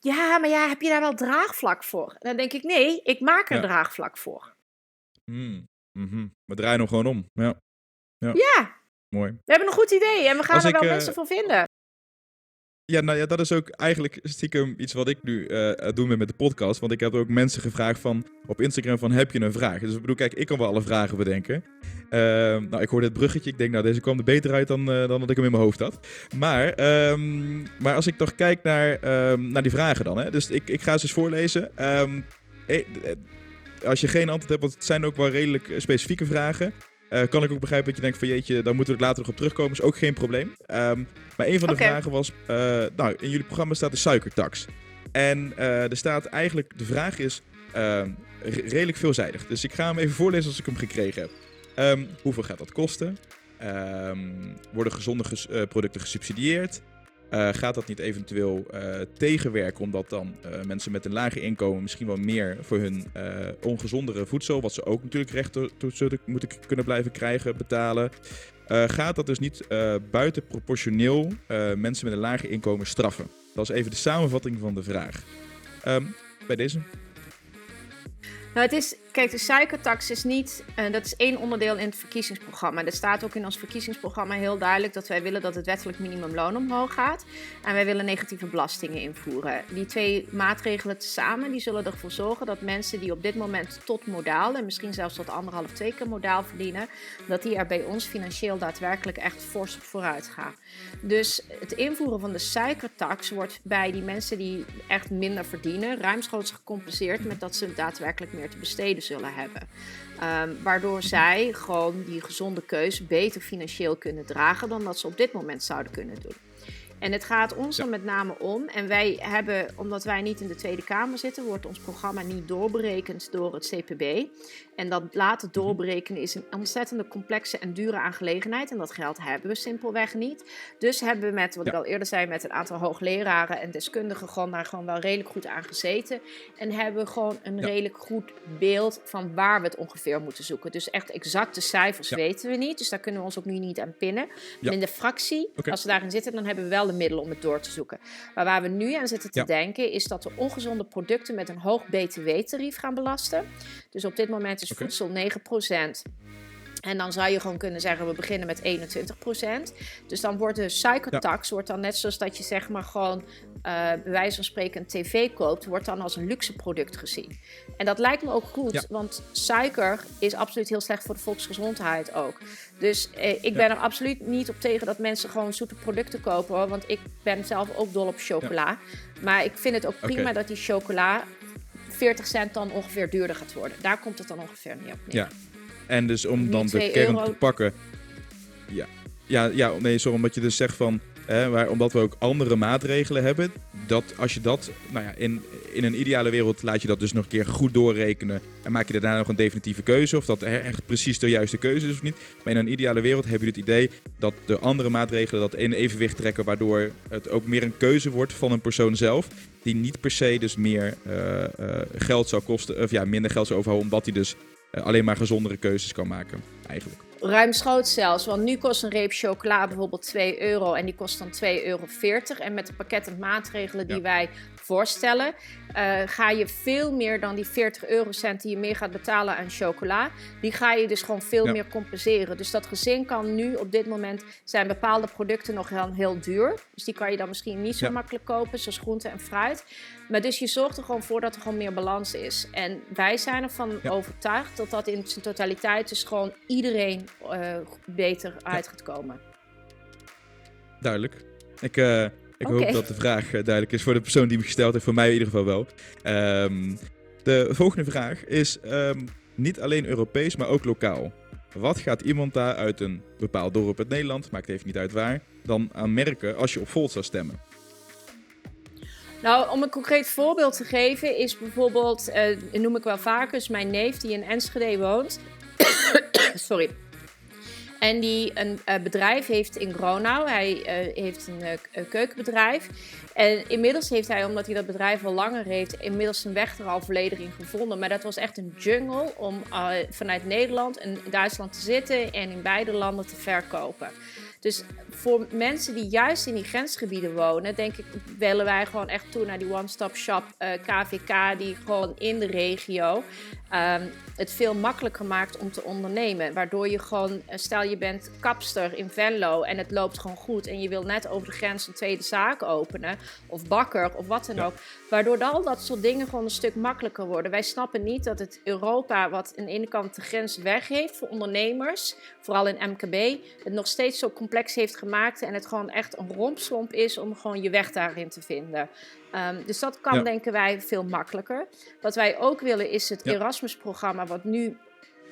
Speaker 3: Ja, maar ja, heb je daar wel draagvlak voor? En dan denk ik, nee, ik maak er
Speaker 1: Ja.
Speaker 3: draagvlak voor.
Speaker 1: Hmm, mhm. We draaien hem gewoon om. Ja,
Speaker 3: Ja,
Speaker 1: mooi.
Speaker 3: we hebben een goed idee en we gaan
Speaker 1: Als
Speaker 3: er
Speaker 1: ik,
Speaker 3: wel
Speaker 1: eh,
Speaker 3: mensen voor vinden.
Speaker 1: Ja, nou ja, dat is ook eigenlijk stiekem iets wat ik nu eh, aan het doen ben met de podcast. Want ik heb ook mensen gevraagd van, op Instagram van, heb je een vraag? Dus ik bedoel, kijk, ik kan wel alle vragen bedenken. Ehm, nou, ik hoorde het bruggetje. Ik denk, nou, deze kwam er beter uit dan, eh, dan dat ik hem in mijn hoofd had. Maar, ehm, maar als ik toch kijk naar, ehm, naar die vragen dan. Hè? Dus ik, ik ga ze eens voorlezen. Eh, eh, als je geen antwoord hebt, want het zijn ook wel redelijk eh, specifieke vragen. Eh, kan ik ook begrijpen dat je denkt van jeetje, daar moeten we later nog op terugkomen. Is ook geen probleem. Ehm, maar een van de vragen was, eh, nou, in jullie programma staat de suikertax. En eh, er staat eigenlijk, de vraag is ehm, re- redelijk veelzijdig. Dus ik ga hem even voorlezen als ik hem gekregen heb. Ehm, hoeveel gaat dat kosten? Worden gezonde ges- producten gesubsidieerd? Eh, gaat dat niet eventueel eh, tegenwerken omdat dan eh, mensen met een lager inkomen misschien wel meer voor hun ongezondere voedsel, wat ze ook natuurlijk recht toe moeten kunnen blijven krijgen, betalen? Gaat dat dus niet buitenproportioneel mensen met een lager inkomen straffen? Dat is even de samenvatting van de vraag. Ehm, bij deze.
Speaker 3: Nou, het is, kijk, de suikertax is niet, eh, dat is één onderdeel in het verkiezingsprogramma. Er staat ook in ons verkiezingsprogramma heel duidelijk dat wij willen dat het wettelijk minimumloon omhoog gaat. En wij willen negatieve belastingen invoeren. Die twee maatregelen tezamen, die zullen ervoor zorgen dat mensen die op dit moment tot modaal, en misschien zelfs tot anderhalf, twee keer modaal verdienen, dat die er bij ons financieel daadwerkelijk echt fors vooruit gaan. Dus het invoeren van de suikertax wordt bij die mensen die echt minder verdienen, ruimschoots gecompenseerd met dat ze daadwerkelijk meer te besteden zullen hebben. Ehm, waardoor zij gewoon die gezonde keuze beter financieel kunnen dragen dan dat ze op dit moment zouden kunnen doen. En het gaat ons er met name om. En wij hebben, omdat wij niet in de Tweede Kamer zitten, wordt ons programma niet doorberekend door het CPB. En dat laten doorberekenen is een ontzettende complexe en dure aangelegenheid. En dat geld hebben we simpelweg niet. Dus hebben we met, wat ik al eerder zei, met een aantal hoogleraren en deskundigen gewoon daar gewoon wel redelijk goed aan gezeten. En hebben we gewoon een
Speaker 1: Ja.
Speaker 3: redelijk goed beeld van waar we het ongeveer moeten zoeken. Dus echt exacte cijfers
Speaker 1: Ja.
Speaker 3: weten we niet. Dus daar kunnen we ons ook nu niet aan pinnen. Maar in de fractie, als we daarin zitten, dan hebben we wel de middelen om het door te zoeken. Maar waar we nu aan zitten te denken, is dat we ongezonde producten met een hoog BTW-tarief gaan belasten. Dus op dit moment is
Speaker 1: Oké.
Speaker 3: voedsel 9%. En dan zou je gewoon kunnen zeggen, we beginnen met 21%. Dus dan wordt de suikertax, wordt dan net zoals dat je zeg maar gewoon eh bij wijze van spreken een tv koopt, wordt dan als een luxe product gezien. En dat lijkt me ook goed,
Speaker 1: Ja.
Speaker 3: want suiker is absoluut heel slecht voor de volksgezondheid ook. Dus eh, ik ben er absoluut niet op tegen dat mensen gewoon zoete producten kopen, hoor, want ik ben zelf ook dol op chocola. Maar ik vind het ook prima dat die chocola 40 cent dan ongeveer duurder gaat worden. Daar komt het dan ongeveer niet op neer.
Speaker 1: Ja. En dus om dan de kern
Speaker 3: euro.
Speaker 1: te pakken. Ja, ja, ja nee, sorry, omdat je dus zegt van. Hè, waar, omdat we ook andere maatregelen hebben. Dat als je dat. Nou ja, in, in een ideale wereld laat je dat dus nog een keer goed doorrekenen. En maak je daarna nog een definitieve keuze. Of dat echt precies de juiste keuze is of niet. Maar in een ideale wereld heb je het idee dat de andere maatregelen dat in evenwicht trekken. Waardoor het ook meer een keuze wordt van een persoon zelf. Die niet per se dus meer eh, eh, geld zou kosten. Of ja, minder geld zou overhouden. Omdat hij dus eh, alleen maar gezondere keuzes kan maken. Eigenlijk.
Speaker 3: Ruimschoots zelfs, want nu kost een reep chocola bijvoorbeeld 2 euro en die kost dan 2,40 euro. En met de pakketten maatregelen die
Speaker 1: Ja.
Speaker 3: wij voorstellen, eh, ga je veel meer dan die 40 eurocent die je meer gaat betalen aan chocola, die ga je dus gewoon veel
Speaker 1: Ja.
Speaker 3: meer compenseren. Dus dat gezin kan nu op dit moment zijn bepaalde producten nog heel, heel duur. Dus die kan je dan misschien niet zo
Speaker 1: Ja.
Speaker 3: makkelijk kopen, zoals groente en fruit. Maar dus je zorgt er gewoon voor dat er gewoon meer balans is. En wij zijn ervan
Speaker 1: Ja.
Speaker 3: overtuigd dat dat in zijn totaliteit dus gewoon iedereen eh, beter uit gaat komen.
Speaker 1: Duidelijk. Ik, eh, ik hoop dat de vraag eh, duidelijk is voor de persoon die me gesteld heeft. Voor mij in ieder geval wel. Ehm, de volgende vraag is ehm, niet alleen Europees, maar ook lokaal. Wat gaat iemand daar uit een bepaald dorp in Nederland, maakt even niet uit waar, dan aan merken als je op Volt zou stemmen?
Speaker 3: Nou, om een concreet voorbeeld te geven, is bijvoorbeeld, eh, noem ik wel vaker, is mijn neef die in Enschede woont. Sorry. En die een eh, bedrijf heeft in Gronau. Hij eh, heeft een eh, eh, keukenbedrijf. En inmiddels heeft hij, omdat hij dat bedrijf al langer heeft, inmiddels zijn weg er al gevonden. Maar dat was echt een jungle om vanuit Nederland en Duitsland te zitten en in beide landen te verkopen. Dus voor mensen die juist in die grensgebieden wonen, denk ik, willen wij gewoon echt toe naar die one-stop shop KVK, die gewoon in de regio ehm, het veel makkelijker maakt om te ondernemen. Waardoor je gewoon, eh, stel je bent kapster in Venlo en het loopt gewoon goed en je wil net over de grens een tweede zaak openen, of bakker of wat dan
Speaker 1: Ja.
Speaker 3: ook. Waardoor al dat soort dingen gewoon een stuk makkelijker worden. Wij snappen niet dat het Europa, wat aan de ene kant de grens weg heeft voor ondernemers, vooral in MKB, het nog steeds zo complex heeft gemaakt en het gewoon echt een rompslomp is om gewoon je weg daarin te vinden. Ehm, dus dat kan,
Speaker 1: Ja.
Speaker 3: denken wij, veel makkelijker. Wat wij ook willen is het
Speaker 1: Ja.
Speaker 3: Erasmus-programma, wat nu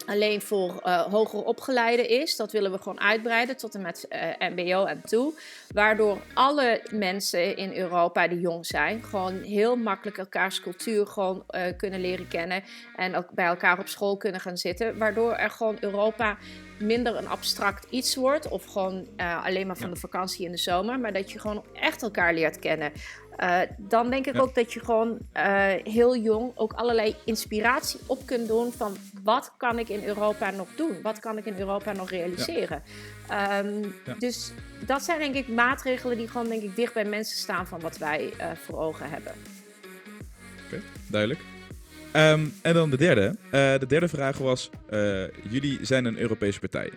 Speaker 3: alleen voor eh hoger opgeleiden is. Dat willen we gewoon uitbreiden tot en met eh, MBO en toe. Waardoor alle mensen in Europa die jong zijn, gewoon heel makkelijk elkaars cultuur gewoon eh, kunnen leren kennen. En ook bij elkaar op school kunnen gaan zitten. Waardoor er gewoon Europa minder een abstract iets wordt. Of gewoon alleen maar van de vakantie in de zomer. Maar dat je gewoon echt elkaar leert kennen. Eh, dan denk ik
Speaker 1: Ja.
Speaker 3: ook dat je gewoon eh, heel jong ook allerlei inspiratie op kunt doen van wat kan ik in Europa nog doen? Wat kan ik in Europa nog realiseren? Ehm,
Speaker 1: Ja.
Speaker 3: Dus dat zijn denk ik maatregelen die gewoon denk ik dicht bij mensen staan van wat wij eh, voor ogen hebben.
Speaker 1: Duidelijk. Ehm, en dan de derde. De derde vraag was: jullie zijn een Europese partij.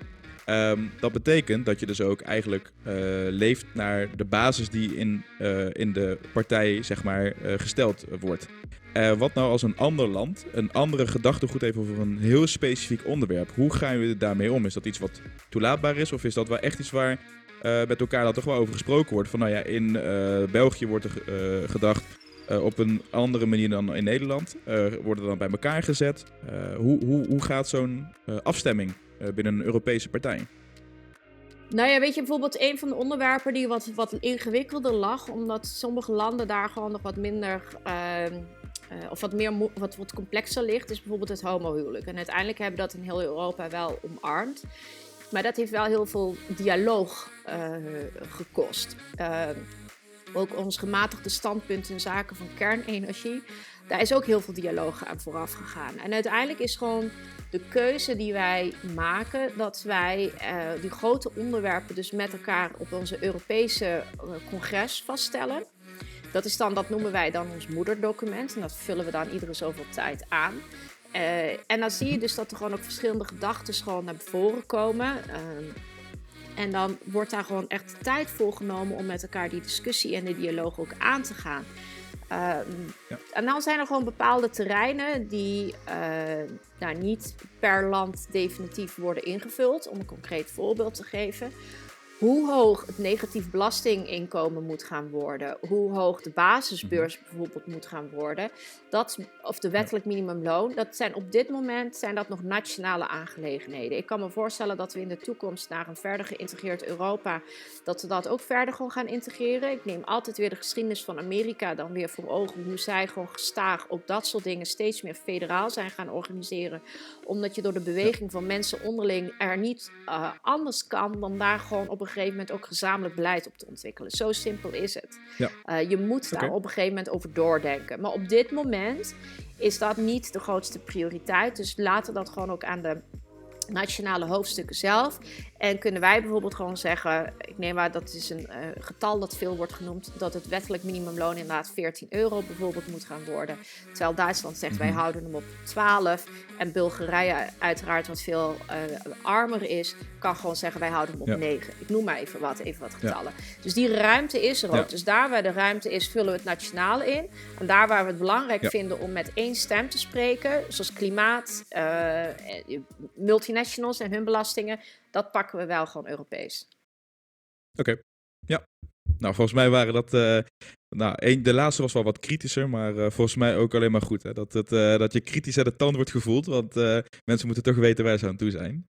Speaker 1: Ehm, dat betekent dat je dus ook eigenlijk eh, leeft naar de basis die in, eh, in de partij zeg maar, eh, gesteld wordt. Wat nou als een ander land een andere gedachtegoed heeft over een heel specifiek onderwerp? Hoe gaan we daarmee om? Is dat iets wat toelaatbaar is? Of is dat wel echt iets waar met elkaar dat toch wel over gesproken wordt? Van nou ja, in België wordt er gedacht op een andere manier dan in Nederland. Eh, worden dan bij elkaar gezet. Hoe, hoe, hoe gaat zo'n afstemming binnen een Europese partij?
Speaker 3: Nou ja, weet je, bijvoorbeeld een van de onderwerpen die wat, wat ingewikkelder lag, omdat sommige landen daar gewoon nog wat minder, ehm, eh, of wat meer, wat, wat complexer ligt, is bijvoorbeeld het homohuwelijk. En uiteindelijk hebben dat in heel Europa wel omarmd. Maar dat heeft wel heel veel dialoog eh, gekost. Ehm, ook ons gematigde standpunt in zaken van kernenergie, daar is ook heel veel dialoog aan vooraf gegaan. En uiteindelijk is gewoon de keuze die wij maken, dat wij eh, die grote onderwerpen dus met elkaar op onze Europese eh, congres vaststellen. Dat, is dan, dat noemen wij dan ons moederdocument en dat vullen we dan iedere zoveel tijd aan. Eh, en dan zie je dus dat er gewoon ook verschillende gedachten gewoon naar voren komen. En dan wordt daar gewoon echt tijd voor genomen om met elkaar die discussie en de dialoog ook aan te gaan. Ehm,
Speaker 1: Ja.
Speaker 3: En dan zijn er gewoon bepaalde terreinen die nou, niet per land definitief worden ingevuld. Om een concreet voorbeeld te geven. Hoe hoog het negatief belastinginkomen moet gaan worden, hoe hoog de basisbeurs bijvoorbeeld moet gaan worden, dat, of de wettelijk minimumloon, dat zijn op dit moment zijn dat nog nationale aangelegenheden. Ik kan me voorstellen dat we in de toekomst naar een verder geïntegreerd Europa, dat we dat ook verder gewoon gaan integreren. Ik neem altijd weer de geschiedenis van Amerika dan weer voor ogen, hoe zij gewoon gestaag op dat soort dingen steeds meer federaal zijn gaan organiseren, omdat je door de beweging van mensen onderling er niet eh, anders kan dan daar gewoon op een gegeven moment ook gezamenlijk beleid op te ontwikkelen. Zo simpel is het.
Speaker 1: Ja.
Speaker 3: Eh, je moet daar op een gegeven moment over doordenken. Maar op dit moment is dat niet de grootste prioriteit. Dus laten we dat gewoon ook aan de nationale hoofdstukken zelf. En kunnen wij bijvoorbeeld gewoon zeggen, ik neem maar dat is een uh, getal dat veel wordt genoemd, dat het wettelijk minimumloon inderdaad 14 euro bijvoorbeeld moet gaan worden. Terwijl Duitsland zegt wij mhm. houden hem op 12. En Bulgarije uiteraard wat veel uh, armer is, kan gewoon zeggen wij houden hem op 9. Ik noem maar even wat, even wat getallen. Dus die ruimte is er ook. Dus daar waar de ruimte is, vullen we het nationale in. En daar waar we het belangrijk vinden om met één stem te spreken, zoals klimaat, uh, multinationals en hun belastingen, dat pakken we wel gewoon Europees.
Speaker 1: Oké, ja. Nou, volgens mij waren dat. Uh, nou, één, de laatste was wel wat kritischer, maar uh, volgens mij ook alleen maar goed. Hè? Dat, het, uh, dat je kritisch aan de tand wordt gevoeld, want mensen moeten toch weten waar ze aan toe zijn.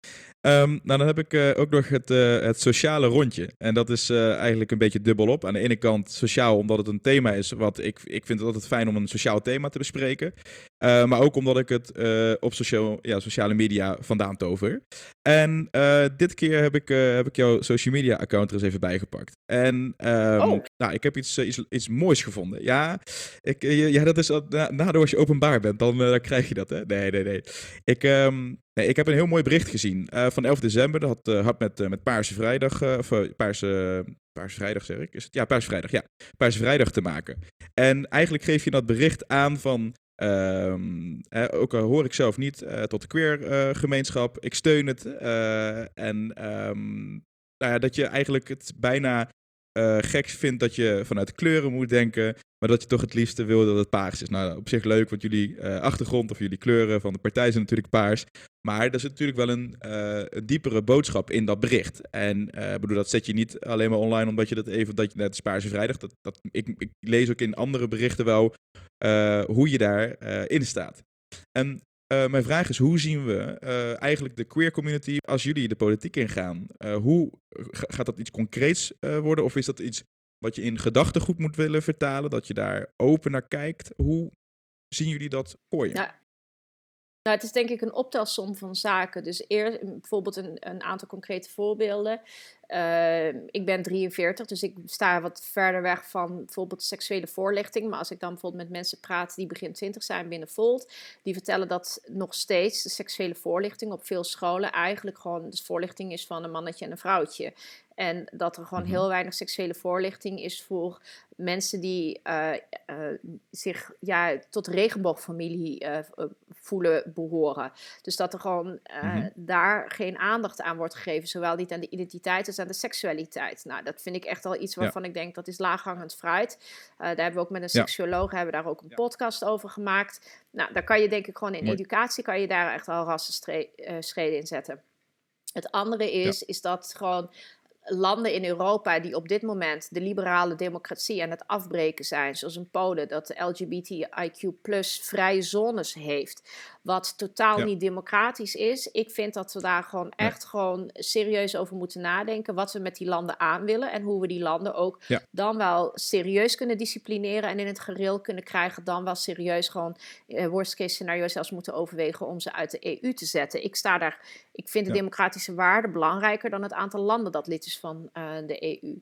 Speaker 1: Um, nou, dan heb ik ook nog het, het sociale rondje. En dat is eigenlijk een beetje dubbelop. Aan de ene kant sociaal, omdat het een thema is. Wat ik, ik vind het altijd fijn om een sociaal thema te bespreken. maar ook omdat ik het op social, ja, sociale media vandaan tover. En dit keer heb ik, heb ik jouw social media account er eens even bijgepakt. En um, oh. nou, ik heb iets, iets, iets moois gevonden. Ja, ik, ja dat is nadat als je openbaar bent, dan, dan krijg je dat. Hè? Nee, nee, nee. Ik, um, Nee, ik heb een heel mooi bericht gezien uh, van 11 december. Dat had, met, met Paarse Vrijdag, of Paarse, Paarse Vrijdag zeg ik, is het? Ja, Paarse Vrijdag, ja. Paarse Vrijdag te maken. En eigenlijk geef je dat bericht aan van, um, ook al hoor ik zelf niet tot de queer gemeenschap, ik steun het. en um, nou ja, dat je eigenlijk het bijna gek vindt dat je vanuit kleuren moet denken, maar dat je toch het liefste wil dat het paars is. Nou, op zich leuk, want jullie uh, achtergrond of jullie kleuren van de partij zijn natuurlijk paars. Maar er zit natuurlijk wel een, uh, een diepere boodschap in dat bericht. En bedoel, dat zet je niet alleen maar online omdat je dat even, dat je net is Paarse Vrijdag. Dat, dat, ik, ik lees ook in andere berichten wel hoe je daarin in staat. En uh, mijn vraag is, hoe zien we uh, eigenlijk de queer community als jullie de politiek ingaan? Uh, hoe gaat dat iets concreets worden? Of is dat iets wat je in gedachtegoed moet willen vertalen? Dat je daar open naar kijkt? Hoe zien jullie dat voor je?
Speaker 3: Nou, het is denk ik een optelsom van zaken. Dus eerst bijvoorbeeld een, een aantal concrete voorbeelden. Uh, ik ben 43, dus ik sta wat verder weg van bijvoorbeeld seksuele voorlichting. Maar als ik dan bijvoorbeeld met mensen praat die begin 20 zijn binnen Volt, die vertellen dat nog steeds de seksuele voorlichting op veel scholen eigenlijk gewoon de voorlichting is van een mannetje en een vrouwtje. En dat er gewoon mhm. heel weinig seksuele voorlichting is voor mensen die uh, uh, zich ja, tot regenboogfamilie uh, voelen behoren. Dus dat er gewoon mm daar geen aandacht aan wordt gegeven, zowel niet aan de identiteit als aan de seksualiteit. Nou, dat vind ik echt al iets waarvan ik denk dat is laaghangend fruit. daar hebben we ook met een seksuoloog hebben daar ook een podcast over gemaakt. Nou, daar kan je denk ik gewoon in educatie kan je daar echt al rassenschreden in zetten. Het andere is, is dat gewoon landen in Europa die op dit moment de liberale democratie aan het afbreken zijn, zoals een Polen dat de LGBTIQ plus vrije zones heeft, wat totaal niet democratisch is. Ik vind dat we daar gewoon echt gewoon serieus over moeten nadenken wat we met die landen aan willen en hoe we die landen ook dan wel serieus kunnen disciplineren en in het gereel kunnen krijgen, dan wel serieus gewoon uh, worst case scenario zelfs moeten overwegen om ze uit de EU te zetten. Ik sta daar, ik vind de democratische waarden belangrijker dan het aantal landen dat lid is van uh, de EU.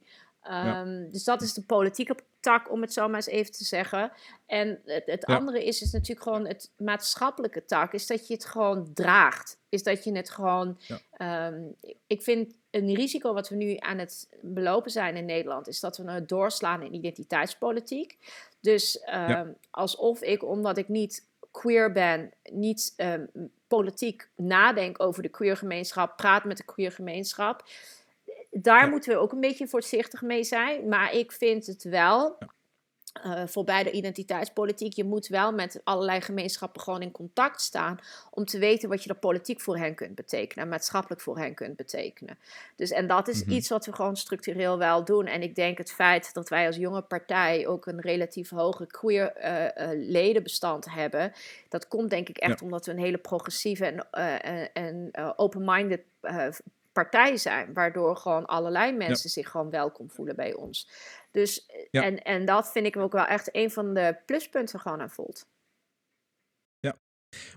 Speaker 3: Um, Dus dat is de politieke tak, om het zo maar eens even te zeggen. En het, het andere is, is natuurlijk gewoon het maatschappelijke tak, is dat je het gewoon draagt. Is dat je het gewoon. Um, ik vind een risico wat we nu aan het belopen zijn in Nederland, is dat we het doorslaan in identiteitspolitiek. Dus um, alsof ik, omdat ik niet queer ben, niet um, politiek nadenk over de queer gemeenschap, praat met de queer gemeenschap daar moeten we ook een beetje voorzichtig mee zijn. Maar ik vind het wel. Uh, voor beide identiteitspolitiek. Je moet wel met allerlei gemeenschappen gewoon in contact staan om te weten wat je er politiek voor hen kunt betekenen maatschappelijk voor hen kunt betekenen. Dus en dat is mhm. iets wat we gewoon structureel wel doen. En ik denk het feit dat wij als jonge partij ook een relatief hoge queer uh, uh, ledenbestand hebben, dat komt denk ik echt omdat we een hele progressieve en, en open-minded partij zijn, waardoor gewoon allerlei mensen zich gewoon welkom voelen bij ons. Dus, en, en dat vind ik ook wel echt een van de pluspunten gewoon aan Volt.
Speaker 1: Ja,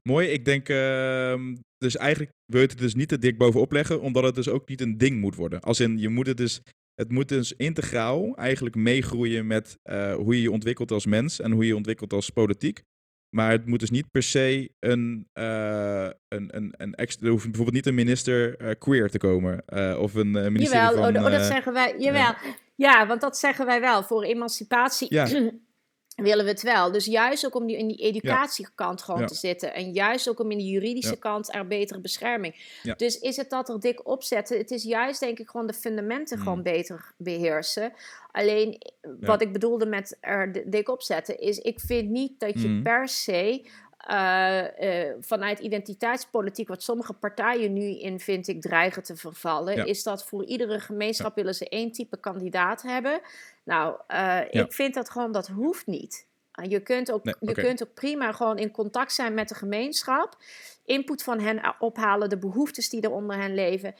Speaker 1: mooi. Ik denk, uh, dus eigenlijk wil je het dus niet te dik bovenop leggen, omdat het dus ook niet een ding moet worden. Als in, je moet het dus, het moet dus integraal eigenlijk meegroeien met uh, hoe je je ontwikkelt als mens en hoe je je ontwikkelt als politiek. Maar het moet dus niet per se een, uh, een, een, een extra. Er hoeft bijvoorbeeld niet een minister uh, queer te komen. Of een minister.
Speaker 3: Jawel,
Speaker 1: van,
Speaker 3: oh, dat zeggen wij. Jawel. Ja. want dat zeggen wij wel. Voor emancipatie. Ja. willen we het wel. Dus juist ook om die, in die educatiekant gewoon te zitten. En juist ook om in de juridische kant er betere bescherming. Dus is het dat er dik opzetten? Het is juist denk ik gewoon de fundamenten mm. gewoon beter beheersen. Alleen wat ik bedoelde met er dik opzetten is... ik vind niet dat je mm. per se uh, uh, vanuit identiteitspolitiek, wat sommige partijen nu in, vind ik, dreigen te vervallen, is dat voor iedere gemeenschap willen ze één type kandidaat hebben. Nou, uh, ik vind dat gewoon, dat hoeft niet. Je kunt, ook, je kunt ook prima gewoon in contact zijn met de gemeenschap. Input van hen ophalen, de behoeftes die er onder hen leven.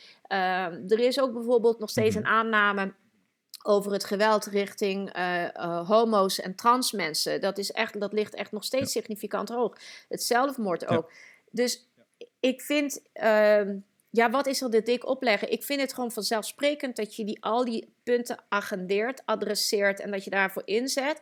Speaker 3: er is ook bijvoorbeeld nog steeds mhm. een aanname over het geweld richting uh, homo's en trans mensen. Dat, is echt, dat ligt echt nog steeds significant hoog. Het zelfmoord ook. Dus ik vind, uh, ja, wat is er dit dik opleggen? Ik vind het gewoon vanzelfsprekend dat je die, al die punten agendeert, adresseert en dat je daarvoor inzet.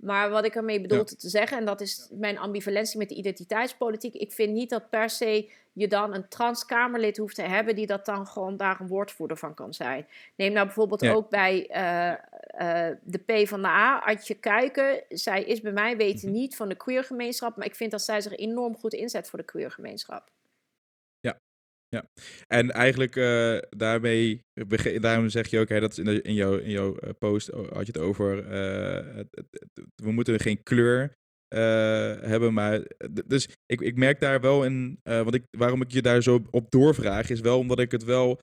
Speaker 3: Maar wat ik ermee bedoel te zeggen, en dat is mijn ambivalentie met de identiteitspolitiek. Ik vind niet dat per se je dan een transkamerlid hoeft te hebben die dat dan gewoon daar een woordvoerder van kan zijn. Neem nou bijvoorbeeld ook bij uh, uh, de P van de A, Adje Kuiken. Zij is bij mij weten mhm. niet van de queergemeenschap, maar ik vind dat zij zich enorm goed inzet voor de queergemeenschap.
Speaker 1: Ja, en eigenlijk uh, daarmee, daarom zeg je ook, hè, dat in, de, in, jouw, in jouw eh, post had je het over, het, we moeten geen kleur hebben, maar, dus ik, ik merk daar wel in, want ik, waarom ik je daar zo op doorvraag, is wel omdat ik het wel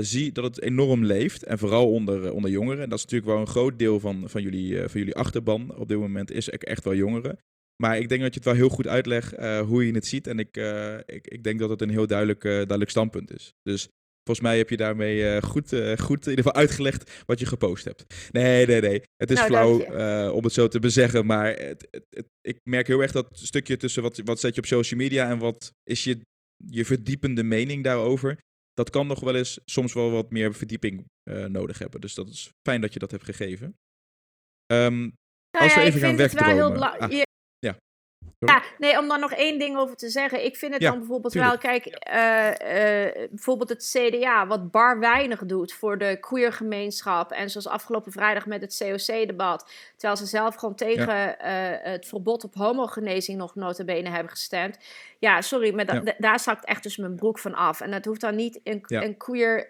Speaker 1: zie dat het enorm leeft, en vooral onder, onder jongeren, en dat is natuurlijk wel een groot deel van, van, jullie, van jullie achterban. Op dit moment, is echt wel jongeren. Maar ik denk dat je het wel heel goed uitlegt uh, hoe je het ziet. En ik, uh, ik, ik denk dat het een heel duidelijk, uh, duidelijk standpunt is. Dus volgens mij heb je daarmee goed, goed in ieder geval uitgelegd wat je gepost hebt. Nee, nee, nee. Het is nou, flauw om het zo te bezeggen. Maar het, het, ik merk heel erg dat stukje tussen wat, wat zet je op social media en wat is je, je verdiepende mening daarover. Dat kan nog wel eens soms wel wat meer verdieping nodig hebben. Dus dat is fijn dat je dat hebt gegeven. Um, nou als we even gaan wegdromen.
Speaker 3: Ja, nee, om daar nog één ding over te zeggen. Ik vind het dan bijvoorbeeld wel, kijk, uh, uh, bijvoorbeeld het CDA, wat bar weinig doet voor de queer gemeenschap. En zoals afgelopen vrijdag met het COC-debat, terwijl ze zelf gewoon tegen uh, het verbod op homogenezing nog notabene hebben gestemd. Ja, sorry, maar daar zakt echt dus mijn broek van af. En dat hoeft dan niet een, een queer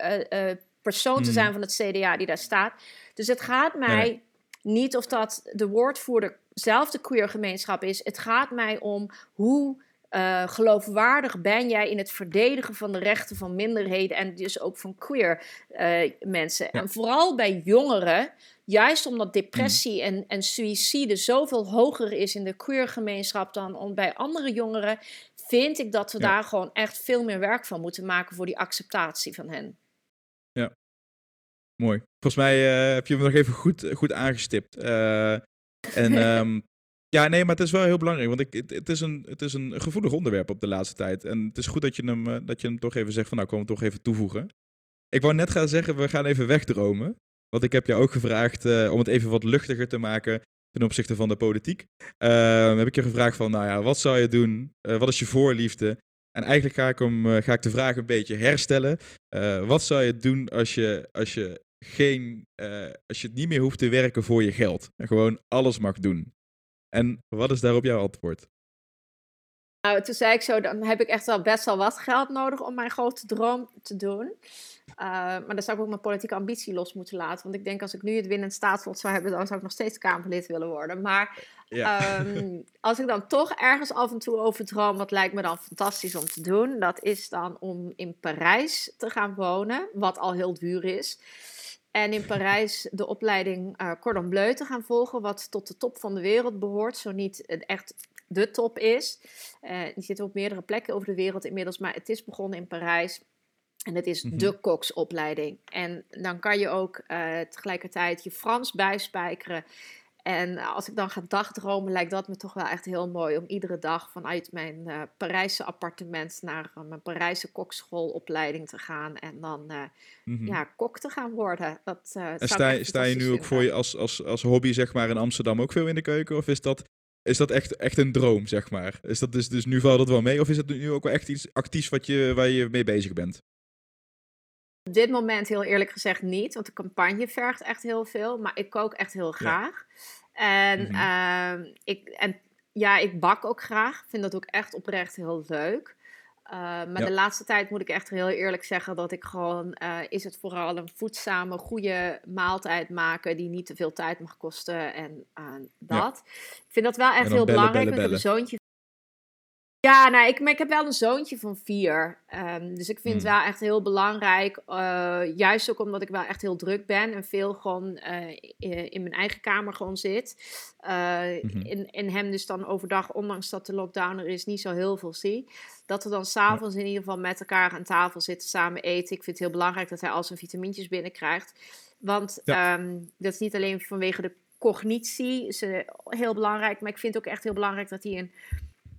Speaker 3: persoon te zijn mm. van het CDA die daar staat. Dus het gaat mij niet of dat de woordvoerder zelf de queer gemeenschap is. Het gaat mij om hoe uh, geloofwaardig ben jij in het verdedigen van de rechten van minderheden en dus ook van queer uh, mensen. En vooral bij jongeren, juist omdat depressie en, en suïcide zoveel hoger is in de queer gemeenschap dan bij andere jongeren, vind ik dat we daar gewoon echt veel meer werk van moeten maken voor die acceptatie van hen.
Speaker 1: Ja, mooi. Volgens mij uh, heb je me nog even goed, goed aangestipt. En um, ja, nee, maar het is wel heel belangrijk, want ik, het, het, is een, het is een gevoelig onderwerp op de laatste tijd. En het is goed dat je hem, uh, dat je hem toch even zegt van nou, kom hem toch even toevoegen. Ik wou net gaan zeggen, we gaan even wegdromen. Want ik heb jou ook gevraagd uh, om het even wat luchtiger te maken ten opzichte van de politiek. Uh, heb ik je gevraagd van, nou ja, wat zou je doen? wat is je voorliefde? En eigenlijk ga ik, hem, ga ik de vraag een beetje herstellen. wat zou je doen als je, als je geen, uh, als je het niet meer hoeft te werken voor je geld. En gewoon alles mag doen. En wat is daarop jouw antwoord?
Speaker 3: Nou, toen zei ik zo, dan heb ik echt wel best wel wat geld nodig om mijn grote droom te doen. Uh, maar dan zou ik ook mijn politieke ambitie los moeten laten. Want ik denk als ik nu het winnend staatslot zou hebben, dan zou ik nog steeds Kamerlid willen worden. Maar ja. um, als ik dan toch ergens af en toe over droom, wat lijkt me dan fantastisch om te doen, dat is dan om in Parijs te gaan wonen, wat al heel duur is. En in Parijs de opleiding uh, Cordon Bleu te gaan volgen, wat tot de top van de wereld behoort, zo niet echt de top is. Uh, die zitten op meerdere plekken over de wereld inmiddels, maar het is begonnen in Parijs. En het is mhm. de koksopleiding. En dan kan je ook uh, tegelijkertijd je Frans bijspijkeren. En als ik dan ga dagdromen, lijkt dat me toch wel echt heel mooi om iedere dag vanuit mijn uh, Parijse appartement naar uh, mijn Parijse kokschoolopleiding te gaan en dan uh, mm -hmm. ja, kok te gaan worden. Dat,
Speaker 1: en sta, sta je nu ook voor je als, als, als hobby zeg maar in Amsterdam ook veel in de keuken? Of is dat is dat echt, echt een droom, zeg maar? Is dat dus, dus nu valt het wel mee? Of is het nu ook wel echt iets actiefs wat je, waar je mee bezig bent?
Speaker 3: Op dit moment heel eerlijk gezegd niet, want de campagne vergt echt heel veel. Maar ik kook echt heel graag. En,
Speaker 1: Mhm.
Speaker 3: ehm, ik, en ja, ik bak ook graag. Vind dat ook echt oprecht heel leuk. Uh, maar
Speaker 1: Ja.
Speaker 3: de laatste tijd moet ik echt heel eerlijk zeggen dat ik gewoon, uh, is het vooral een voedzame, goede maaltijd maken die niet te veel tijd mag kosten en uh, dat. Ik vind dat wel echt heel
Speaker 1: bellen,
Speaker 3: belangrijk.
Speaker 1: bellen,
Speaker 3: Ik heb een zoontje. Ja, nou, ik, maar ik heb wel een zoontje van vier. Um, dus ik vind het
Speaker 1: Hmm.
Speaker 3: wel echt heel belangrijk. Uh, juist ook omdat ik wel echt heel druk ben en veel gewoon uh, in mijn eigen kamer gewoon zit. Uh,
Speaker 1: Mhm.
Speaker 3: in, in hem dus dan overdag, ondanks dat de lockdown er is, niet zo heel veel zie. Dat we dan s'avonds in ieder geval met elkaar aan tafel zitten, samen eten. Ik vind het heel belangrijk dat hij al zijn vitamintjes binnenkrijgt. Want
Speaker 1: Ja.
Speaker 3: um, dat is niet alleen vanwege de cognitie, is heel belangrijk. Maar ik vind het ook echt heel belangrijk dat hij een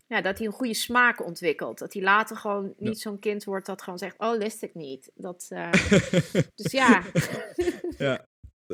Speaker 3: ja, dat hij een goede smaak ontwikkelt. Dat hij later gewoon niet
Speaker 1: Ja.
Speaker 3: zo'n kind wordt dat gewoon zegt: Oh, lust ik niet. Dat, uh, dus ja.
Speaker 1: ja.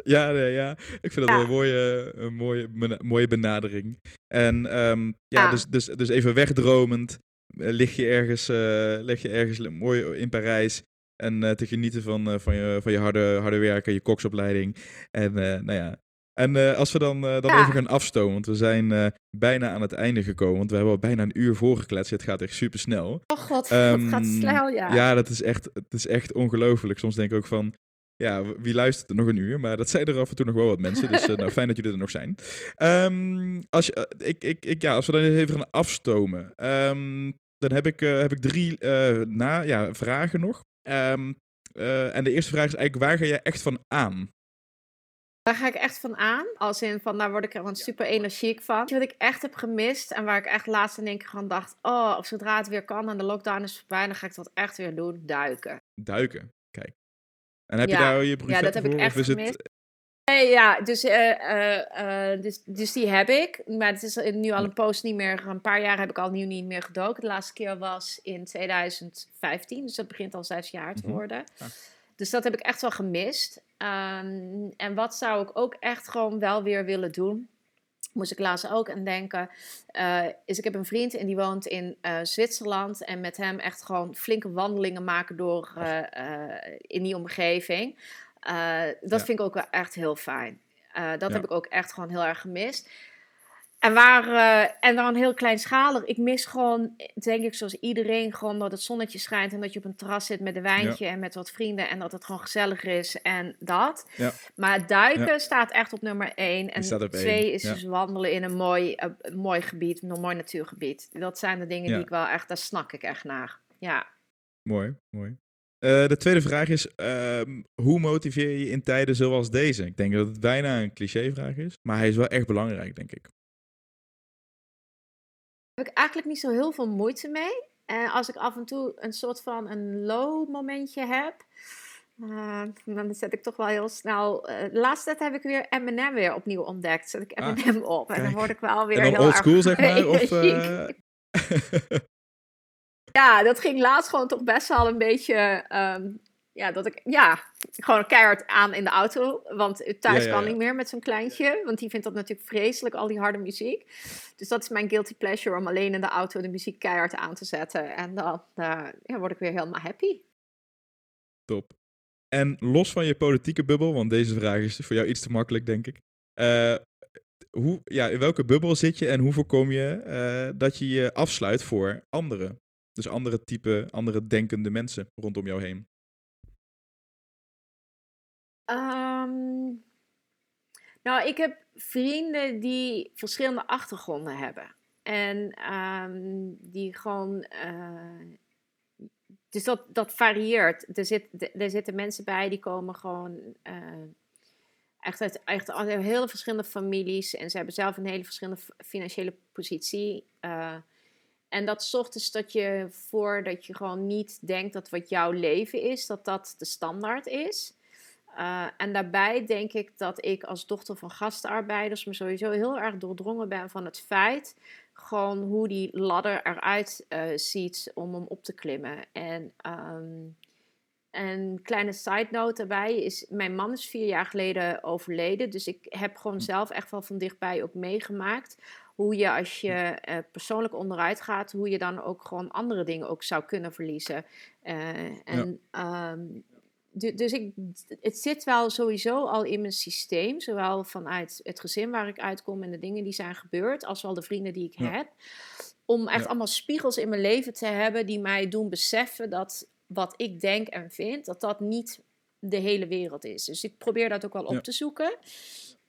Speaker 1: Ja, nee, ja, ik vind dat
Speaker 3: Ja.
Speaker 1: een mooie, een mooie, mooie benadering. En ehm, ja. Dus, dus, dus even wegdromend eh, lig je ergens, eh, lig je ergens mooi in Parijs en eh, te genieten van, eh, van je, van je harde, harde werken, je koksopleiding. En eh, nou ja, en eh, als we dan, eh, dan
Speaker 3: Ja.
Speaker 1: even gaan afstomen, want we zijn eh, bijna aan het einde gekomen, want we hebben al bijna een uur voorgekletst. Het gaat echt super snel.
Speaker 3: Oh god,
Speaker 1: Ehm,
Speaker 3: dat gaat snel, ja.
Speaker 1: Ja, dat is echt, het is echt ongelooflijk. Soms denk ik ook van, ja, wie luistert er nog een uur? Maar dat zijn er af en toe nog wel wat mensen. Dus nou, fijn dat jullie er nog zijn. Ehm, als, je, ik, ik, ik, ja, als we dan even gaan afstomen, ehm, dan heb ik, heb ik drie na, ja, vragen nog. En de eerste vraag is eigenlijk, waar ga jij echt van aan?
Speaker 3: Daar ga ik echt van aan. Als in van, daar word ik er gewoon super energiek van. Wat ik echt heb gemist en waar ik echt laatst in één keer gewoon dacht... Oh, of zodra het weer kan en de lockdown is voorbij, dan ga ik dat echt weer doen. Duiken.
Speaker 1: Duiken, kijk. En heb je daar je
Speaker 3: Ja, dat heb ik echt
Speaker 1: het-
Speaker 3: gemist. Nee, ja, dus, eh, eh, eh, dus, dus die heb ik. Maar het is nu al een post niet meer. Een paar jaar heb ik al nieuw niet meer gedoken. De laatste keer was in 2015. Dus dat begint al zes jaar te
Speaker 1: Mhm.
Speaker 3: worden. Dus dat heb ik echt wel gemist. Ehm, en wat zou ik ook echt gewoon wel weer willen doen? Moest ik laatst ook aan denken. eh, is ik heb een vriend en die woont in eh, Zwitserland. En met hem echt gewoon flinke wandelingen maken door, eh, in die omgeving. Dat
Speaker 1: Ja.
Speaker 3: vind ik ook wel echt heel fijn. Dat
Speaker 1: Ja.
Speaker 3: heb ik ook echt gewoon heel erg gemist. En, waar, eh, en dan heel kleinschalig. Ik mis gewoon, denk ik, zoals iedereen, gewoon dat het zonnetje schijnt en dat je op een terras zit met een wijntje en met wat vrienden en dat het gewoon gezellig is en dat.
Speaker 1: Ja.
Speaker 3: Maar duiken staat echt op nummer één. En
Speaker 1: één,
Speaker 3: twee is dus wandelen in een mooi, eh, mooi gebied, een mooi natuurgebied. Dat zijn de dingen die ik wel echt, daar snak ik echt naar. Ja.
Speaker 1: Mooi, mooi. Eh, de tweede vraag is, ehm, hoe motiveer je je in tijden zoals deze? Ik denk dat het bijna een clichévraag is, maar hij is wel echt belangrijk, denk ik.
Speaker 3: Heb ik eigenlijk niet zo heel veel moeite mee. En als ik af en toe een soort van een low momentje heb, eh, dan zet ik toch wel heel snel. eh, de laatste tijd heb ik weer Eminem weer opnieuw ontdekt. Zet ik
Speaker 1: Ah,
Speaker 3: Eminem op en dan word ik wel weer
Speaker 1: en dan
Speaker 3: heel
Speaker 1: old
Speaker 3: erg
Speaker 1: school, zeg maar? Of, eh,
Speaker 3: Ja, dat ging laatst gewoon toch best wel een beetje. ehm, ja, dat ik. Ja, gewoon keihard aan in de auto. Want thuis
Speaker 1: Ja, ja,
Speaker 3: kan niet meer met zo'n kleintje. Want die vindt dat natuurlijk vreselijk, al die harde muziek. Dus dat is mijn guilty pleasure om alleen in de auto de muziek keihard aan te zetten. En dan ja, word ik weer helemaal happy.
Speaker 1: Top. En los van je politieke bubbel, want deze vraag is voor jou iets te makkelijk, denk ik. Eh, hoe, ja, in welke bubbel zit je en hoe voorkom je eh, dat je je afsluit voor anderen? Dus andere type, andere denkende mensen rondom jou heen.
Speaker 3: Ehm, nou, ik heb vrienden die verschillende achtergronden hebben. En ehm, die gewoon. eh, dus dat, dat varieert. Er, zit, er zitten mensen bij die komen gewoon. eh, echt uit, echt hele verschillende families. En ze hebben zelf een hele verschillende financiële positie. eh, en dat zorgt dus dat je voor dat je gewoon niet denkt dat wat jouw leven is, dat dat de standaard is. Uh, en daarbij denk ik dat ik als dochter van gastenarbeiders me sowieso heel erg doordrongen ben van het feit gewoon hoe die ladder eruit uh, ziet om hem op te klimmen. En, um, een kleine side note daarbij is, mijn man is vier jaar geleden overleden. Dus ik heb gewoon zelf echt wel van dichtbij ook meegemaakt. Hoe je als je eh, persoonlijk onderuit gaat, hoe je dan ook gewoon andere dingen ook zou kunnen verliezen. Eh, en ehm, dus ik, het zit wel sowieso al in mijn systeem. Zowel vanuit het gezin waar ik uitkom en de dingen die zijn gebeurd, als wel de vrienden die ik
Speaker 1: Ja.
Speaker 3: heb. Om echt
Speaker 1: Ja.
Speaker 3: allemaal spiegels in mijn leven te hebben die mij doen beseffen dat wat ik denk en vind, dat dat niet de hele wereld is. Dus ik probeer dat ook wel op te zoeken.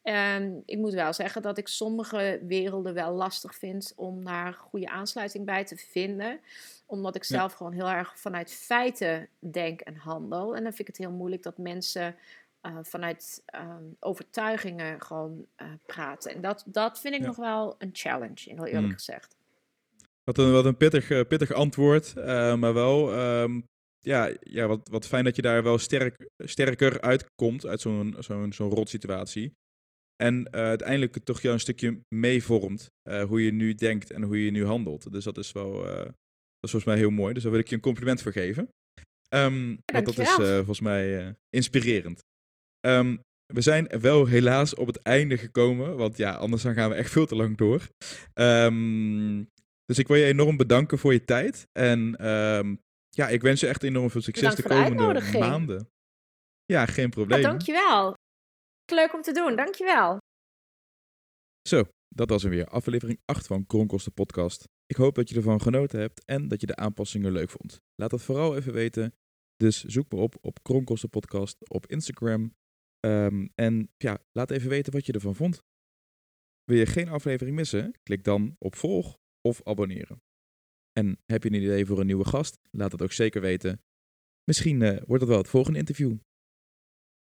Speaker 3: En ik moet wel zeggen dat ik sommige werelden wel lastig vind om daar goede aansluiting bij te vinden. Omdat ik
Speaker 1: Ja.
Speaker 3: zelf gewoon heel erg vanuit feiten denk en handel. En dan vind ik het heel moeilijk dat mensen eh, vanuit ehm, overtuigingen gewoon eh, praten. En dat, dat vind ik
Speaker 1: Ja.
Speaker 3: nog wel een challenge, heel eerlijk
Speaker 1: Mm.
Speaker 3: gezegd.
Speaker 1: Wat een, wat een pittig, eh, pittig antwoord, maar wel ehm, ja, ja, wat, wat fijn dat je daar wel sterk, sterker uitkomt uit zo'n zo'n zo'n rotsituatie. En uiteindelijk toch jou een stukje meevormt hoe je nu denkt en hoe je nu handelt. Dus dat is wel, is volgens mij heel mooi. Dus daar wil ik je een compliment voor geven. Ehm, want dat is eh, volgens mij eh, inspirerend. Ehm, we zijn wel helaas op het einde gekomen, want ja, anders dan gaan we echt veel te lang door. Ehm, dus ik wil je enorm bedanken voor je tijd. En ja, ik wens je echt enorm veel succes de
Speaker 3: de
Speaker 1: komende maanden. Ja, geen
Speaker 3: Ja,
Speaker 1: probleem.
Speaker 3: dankjewel. Leuk om te doen, dankjewel.
Speaker 1: Zo, dat was hem weer. Aflevering 8 van Kronkosten Podcast. Ik hoop dat je ervan genoten hebt en dat je de aanpassingen leuk vond. Laat het vooral even weten. Dus zoek me op op Kronkosten Podcast op Instagram. Ehm, en ja, laat even weten wat je ervan vond. Wil je geen aflevering missen? Klik dan op volg of abonneren. En heb je een idee voor een nieuwe gast? Laat het ook zeker weten. Misschien eh, wordt het wel het volgende interview.